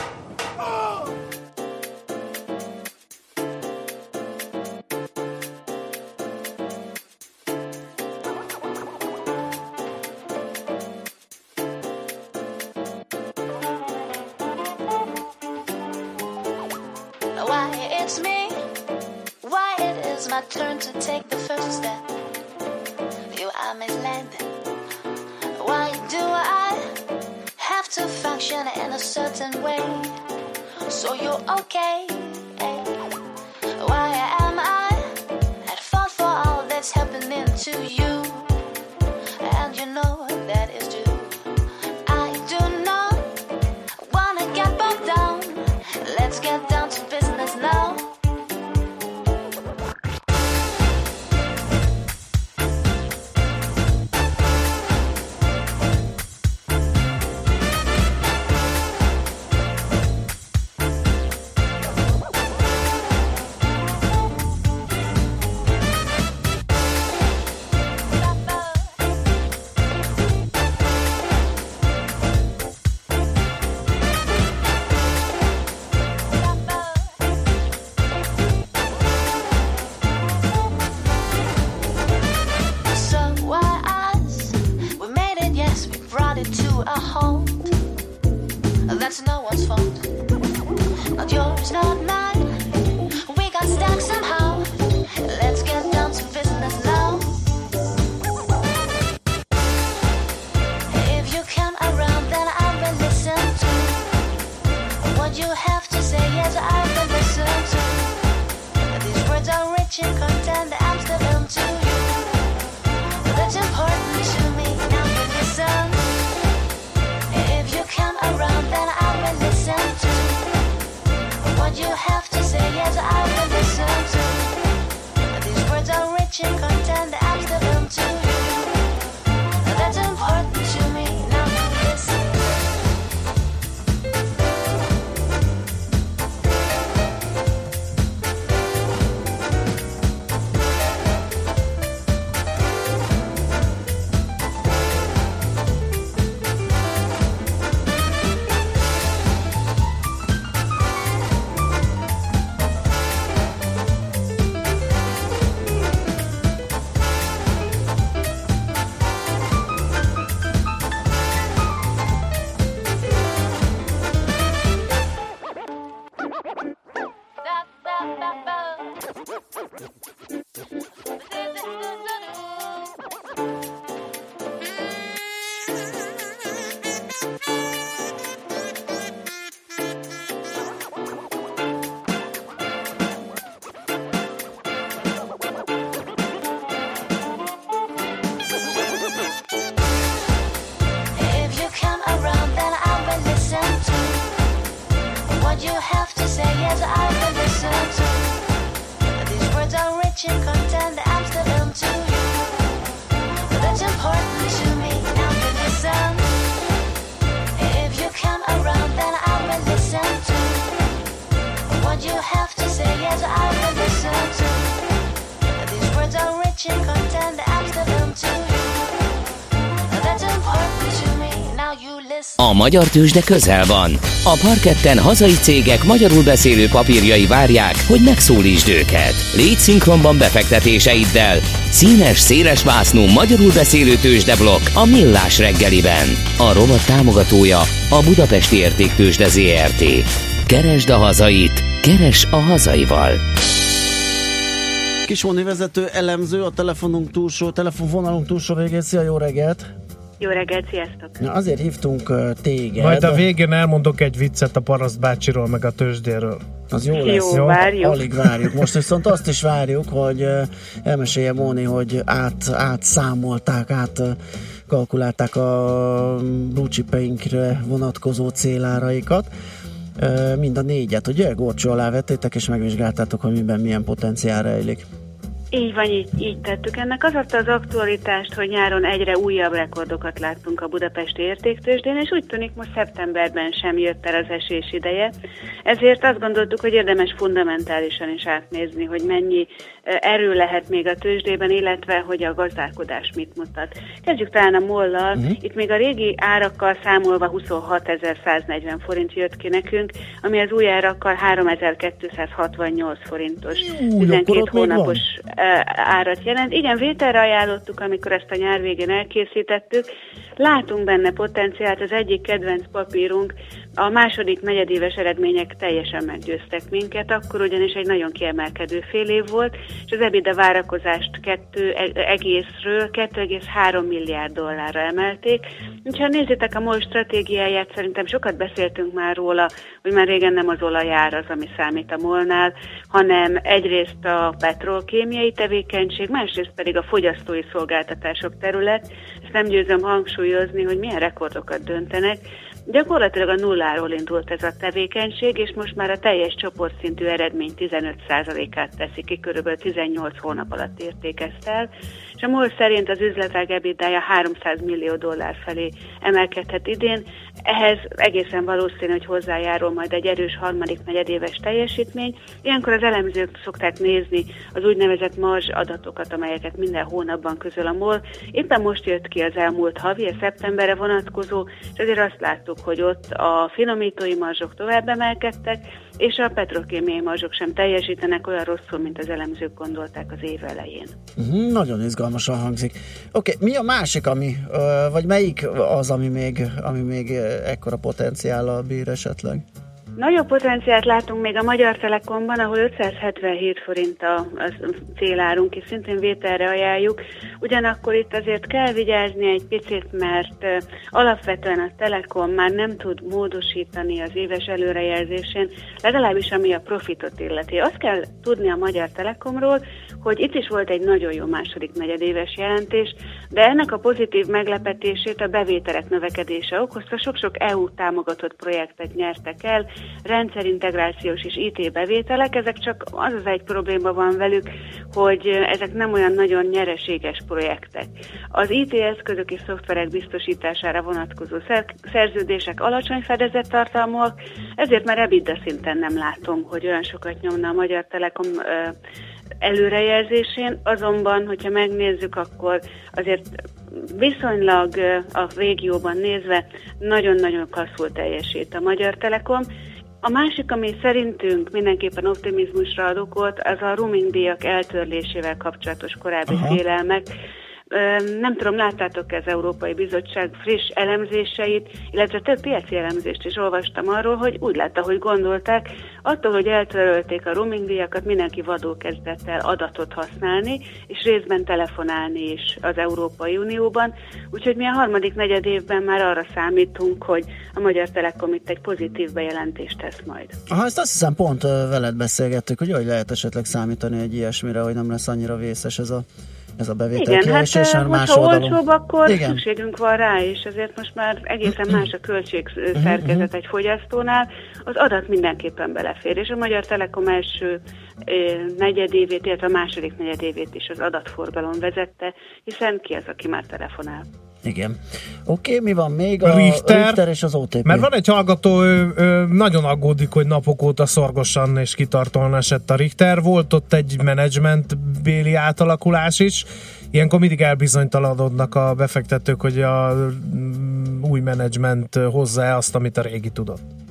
Magyar tőzsde közel van. A parketten hazai cégek magyarul beszélő papírjai várják, hogy megszólítsd őket. Légy szinkronban befektetéseiddel. Színes, széles vásznú magyarul beszélő tőzsdeblokk a Millás reggeliben. A rovat támogatója a Budapesti Értéktőzsde ZRT. Keresd a hazait, keres a hazaival. Kismoni vezető elemző, a telefonunk túlsó, telefonvonalunk túlsó végén. Szia, jó reggelt! Jó reggelt, sziasztok! Na, azért hívtunk uh, téged. Majd a végén elmondok egy viccet a paraszt bácsiról, meg a tőzsdéről. Az jó lesz. Jó, várjuk. Alig várjuk. Most viszont azt is várjuk, hogy uh, elmesélje Móni, hogy át, átszámolták, át uh, kalkulálták a blúcsipeinkre vonatkozó céláraikat. Mind a négyet, ugye? Górcső alá vettétek, és megvizsgáltátok, hogy miben milyen potenciál rejlik. Így van, így, így tettük. Ennek az adta az aktualitást, hogy nyáron egyre újabb rekordokat láttunk a budapesti értéktősdén, és úgy tűnik most szeptemberben sem jött el az esés ideje. Ezért azt gondoltuk, hogy érdemes fundamentálisan is átnézni, hogy mennyi eh, erő lehet még a tőzsdében, illetve hogy a gazdálkodás mit mutat. Kezdjük talán a mollal. Uh-huh. Itt még a régi árakkal számolva 26.140 forint jött ki nekünk, ami az új árakkal 3.268 forintos. Ú, 12 akkor ott még van. hónapos árat jelent. Igen, vételre ajánlottuk, amikor ezt a nyár végén elkészítettük. Látunk benne potenciált, az egyik kedvenc papírunk, a második negyedéves eredmények teljesen meggyőztek minket, akkor ugyanis egy nagyon kiemelkedő fél év volt, és az EBITDA várakozást kettő e- egészről 2,3 milliárd dollárra emelték. Ha nézzétek a MOL stratégiáját, szerintem sokat beszéltünk már róla, hogy már régen nem az olajár az, ami számít a MOL-nál, hanem egyrészt a petrolkémiai tevékenység, másrészt pedig a fogyasztói szolgáltatások terület. Ezt nem győzöm hangsúlyozni, hogy milyen rekordokat döntenek. Gyakorlatilag a nulláról indult ez a tevékenység, és most már a teljes csoportszintű eredmény 15%-át teszi ki, körülbelül 18 hónap alatt értékezte el, és a MOL szerint az üzletág ebidája 300 millió dollár felé emelkedhet idén. Ehhez egészen valószínű, hogy hozzájárul majd egy erős harmadik negyedéves teljesítmény. Ilyenkor az elemzők szokták nézni az úgynevezett marzs adatokat, amelyeket minden hónapban közöl a MOL. Éppen most jött ki az elmúlt havi, a szeptemberre vonatkozó, és azért azt láttuk, hogy ott a finomítói marzsok tovább emelkedtek, és a petrokémiai marzsok sem teljesítenek olyan rosszul, mint az elemzők gondolták az év elején. Uh-huh, nagyon izgalmasan hangzik. Oké, okay, mi a másik, ami, vagy melyik az, ami még, ami még ekkora potenciállal bír esetleg? Nagyobb potenciált látunk még a Magyar Telekomban, ahol 577 forint a, célárunk, és szintén vételre ajánljuk. Ugyanakkor itt azért kell vigyázni egy picit, mert alapvetően a Telekom már nem tud módosítani az éves előrejelzésén, legalábbis ami a profitot illeti. Azt kell tudni a Magyar Telekomról, hogy itt is volt egy nagyon jó második negyedéves jelentés, de ennek a pozitív meglepetését a bevételek növekedése okozta. Sok-sok EU támogatott projektet nyertek el, rendszerintegrációs és IT bevételek, ezek csak az az egy probléma van velük, hogy ezek nem olyan nagyon nyereséges projektek. Az IT eszközök és szoftverek biztosítására vonatkozó szer- szerződések alacsony fedezett tartalmúak, ezért már EBITDA szinten nem látom, hogy olyan sokat nyomna a Magyar Telekom ö, előrejelzésén, azonban, hogyha megnézzük, akkor azért viszonylag a régióban nézve nagyon-nagyon klasszul teljesít a Magyar Telekom. A másik, ami szerintünk mindenképpen optimizmusra ad okot, az a roaming díjak eltörlésével kapcsolatos korábbi Aha. félelmek. Nem tudom, láttátok az Európai Bizottság friss elemzéseit, illetve több piaci elemzést is olvastam arról, hogy úgy látta, hogy gondolták, attól, hogy eltörölték a roaming díjakat, mindenki vadul kezdett el adatot használni, és részben telefonálni is az Európai Unióban. Úgyhogy mi a harmadik negyed évben már arra számítunk, hogy a Magyar Telekom itt egy pozitív bejelentést tesz majd. Aha, ezt azt hiszem pont veled beszélgettük, hogy hogy lehet esetleg számítani egy ilyesmire, hogy nem lesz annyira vészes ez a ez a bevétel Igen, hát kiesés, eh, mert más oldalon. olcsóbb, akkor Igen. szükségünk van rá, és ezért most már egészen más a költségszerkezet egy fogyasztónál. Az adat mindenképpen belefér, és a Magyar Telekom első eh, negyedévét, illetve a második negyedévét is az adatforgalom vezette, hiszen ki az, aki már telefonál. Igen. Oké, mi van még? A Richter, Richter és az OTP. Mert van egy hallgató, ő, ő nagyon aggódik, hogy napok óta szorgosan és kitartóan esett a Richter. Volt ott egy menedzsment béli átalakulás is. Ilyenkor mindig elbizonytalanodnak a befektetők, hogy a mm, új menedzsment hozza-e azt, amit a régi tudott.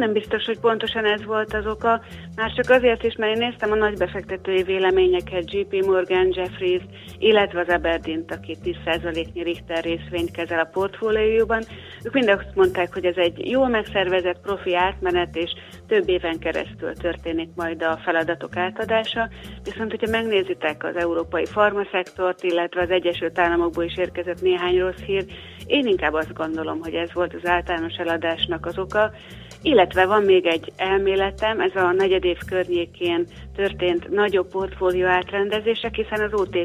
Nem biztos, hogy pontosan ez volt az oka, már csak azért is, mert én néztem a nagy befektetői véleményeket, JP Morgan, Jeffries, illetve az aberdeen aki 10%-nyi Richter részvényt kezel a portfóliójúban. Ők mind azt mondták, hogy ez egy jól megszervezett profi átmenet, és több éven keresztül történik majd a feladatok átadása. Viszont, hogyha megnézitek az európai farmaszektort, illetve az Egyesült Államokból is érkezett néhány rossz hír, én inkább azt gondolom, hogy ez volt az általános eladásnak az oka, illetve van még egy elméletem, ez a negyedév környékén történt nagyobb portfólió átrendezések, hiszen az OTP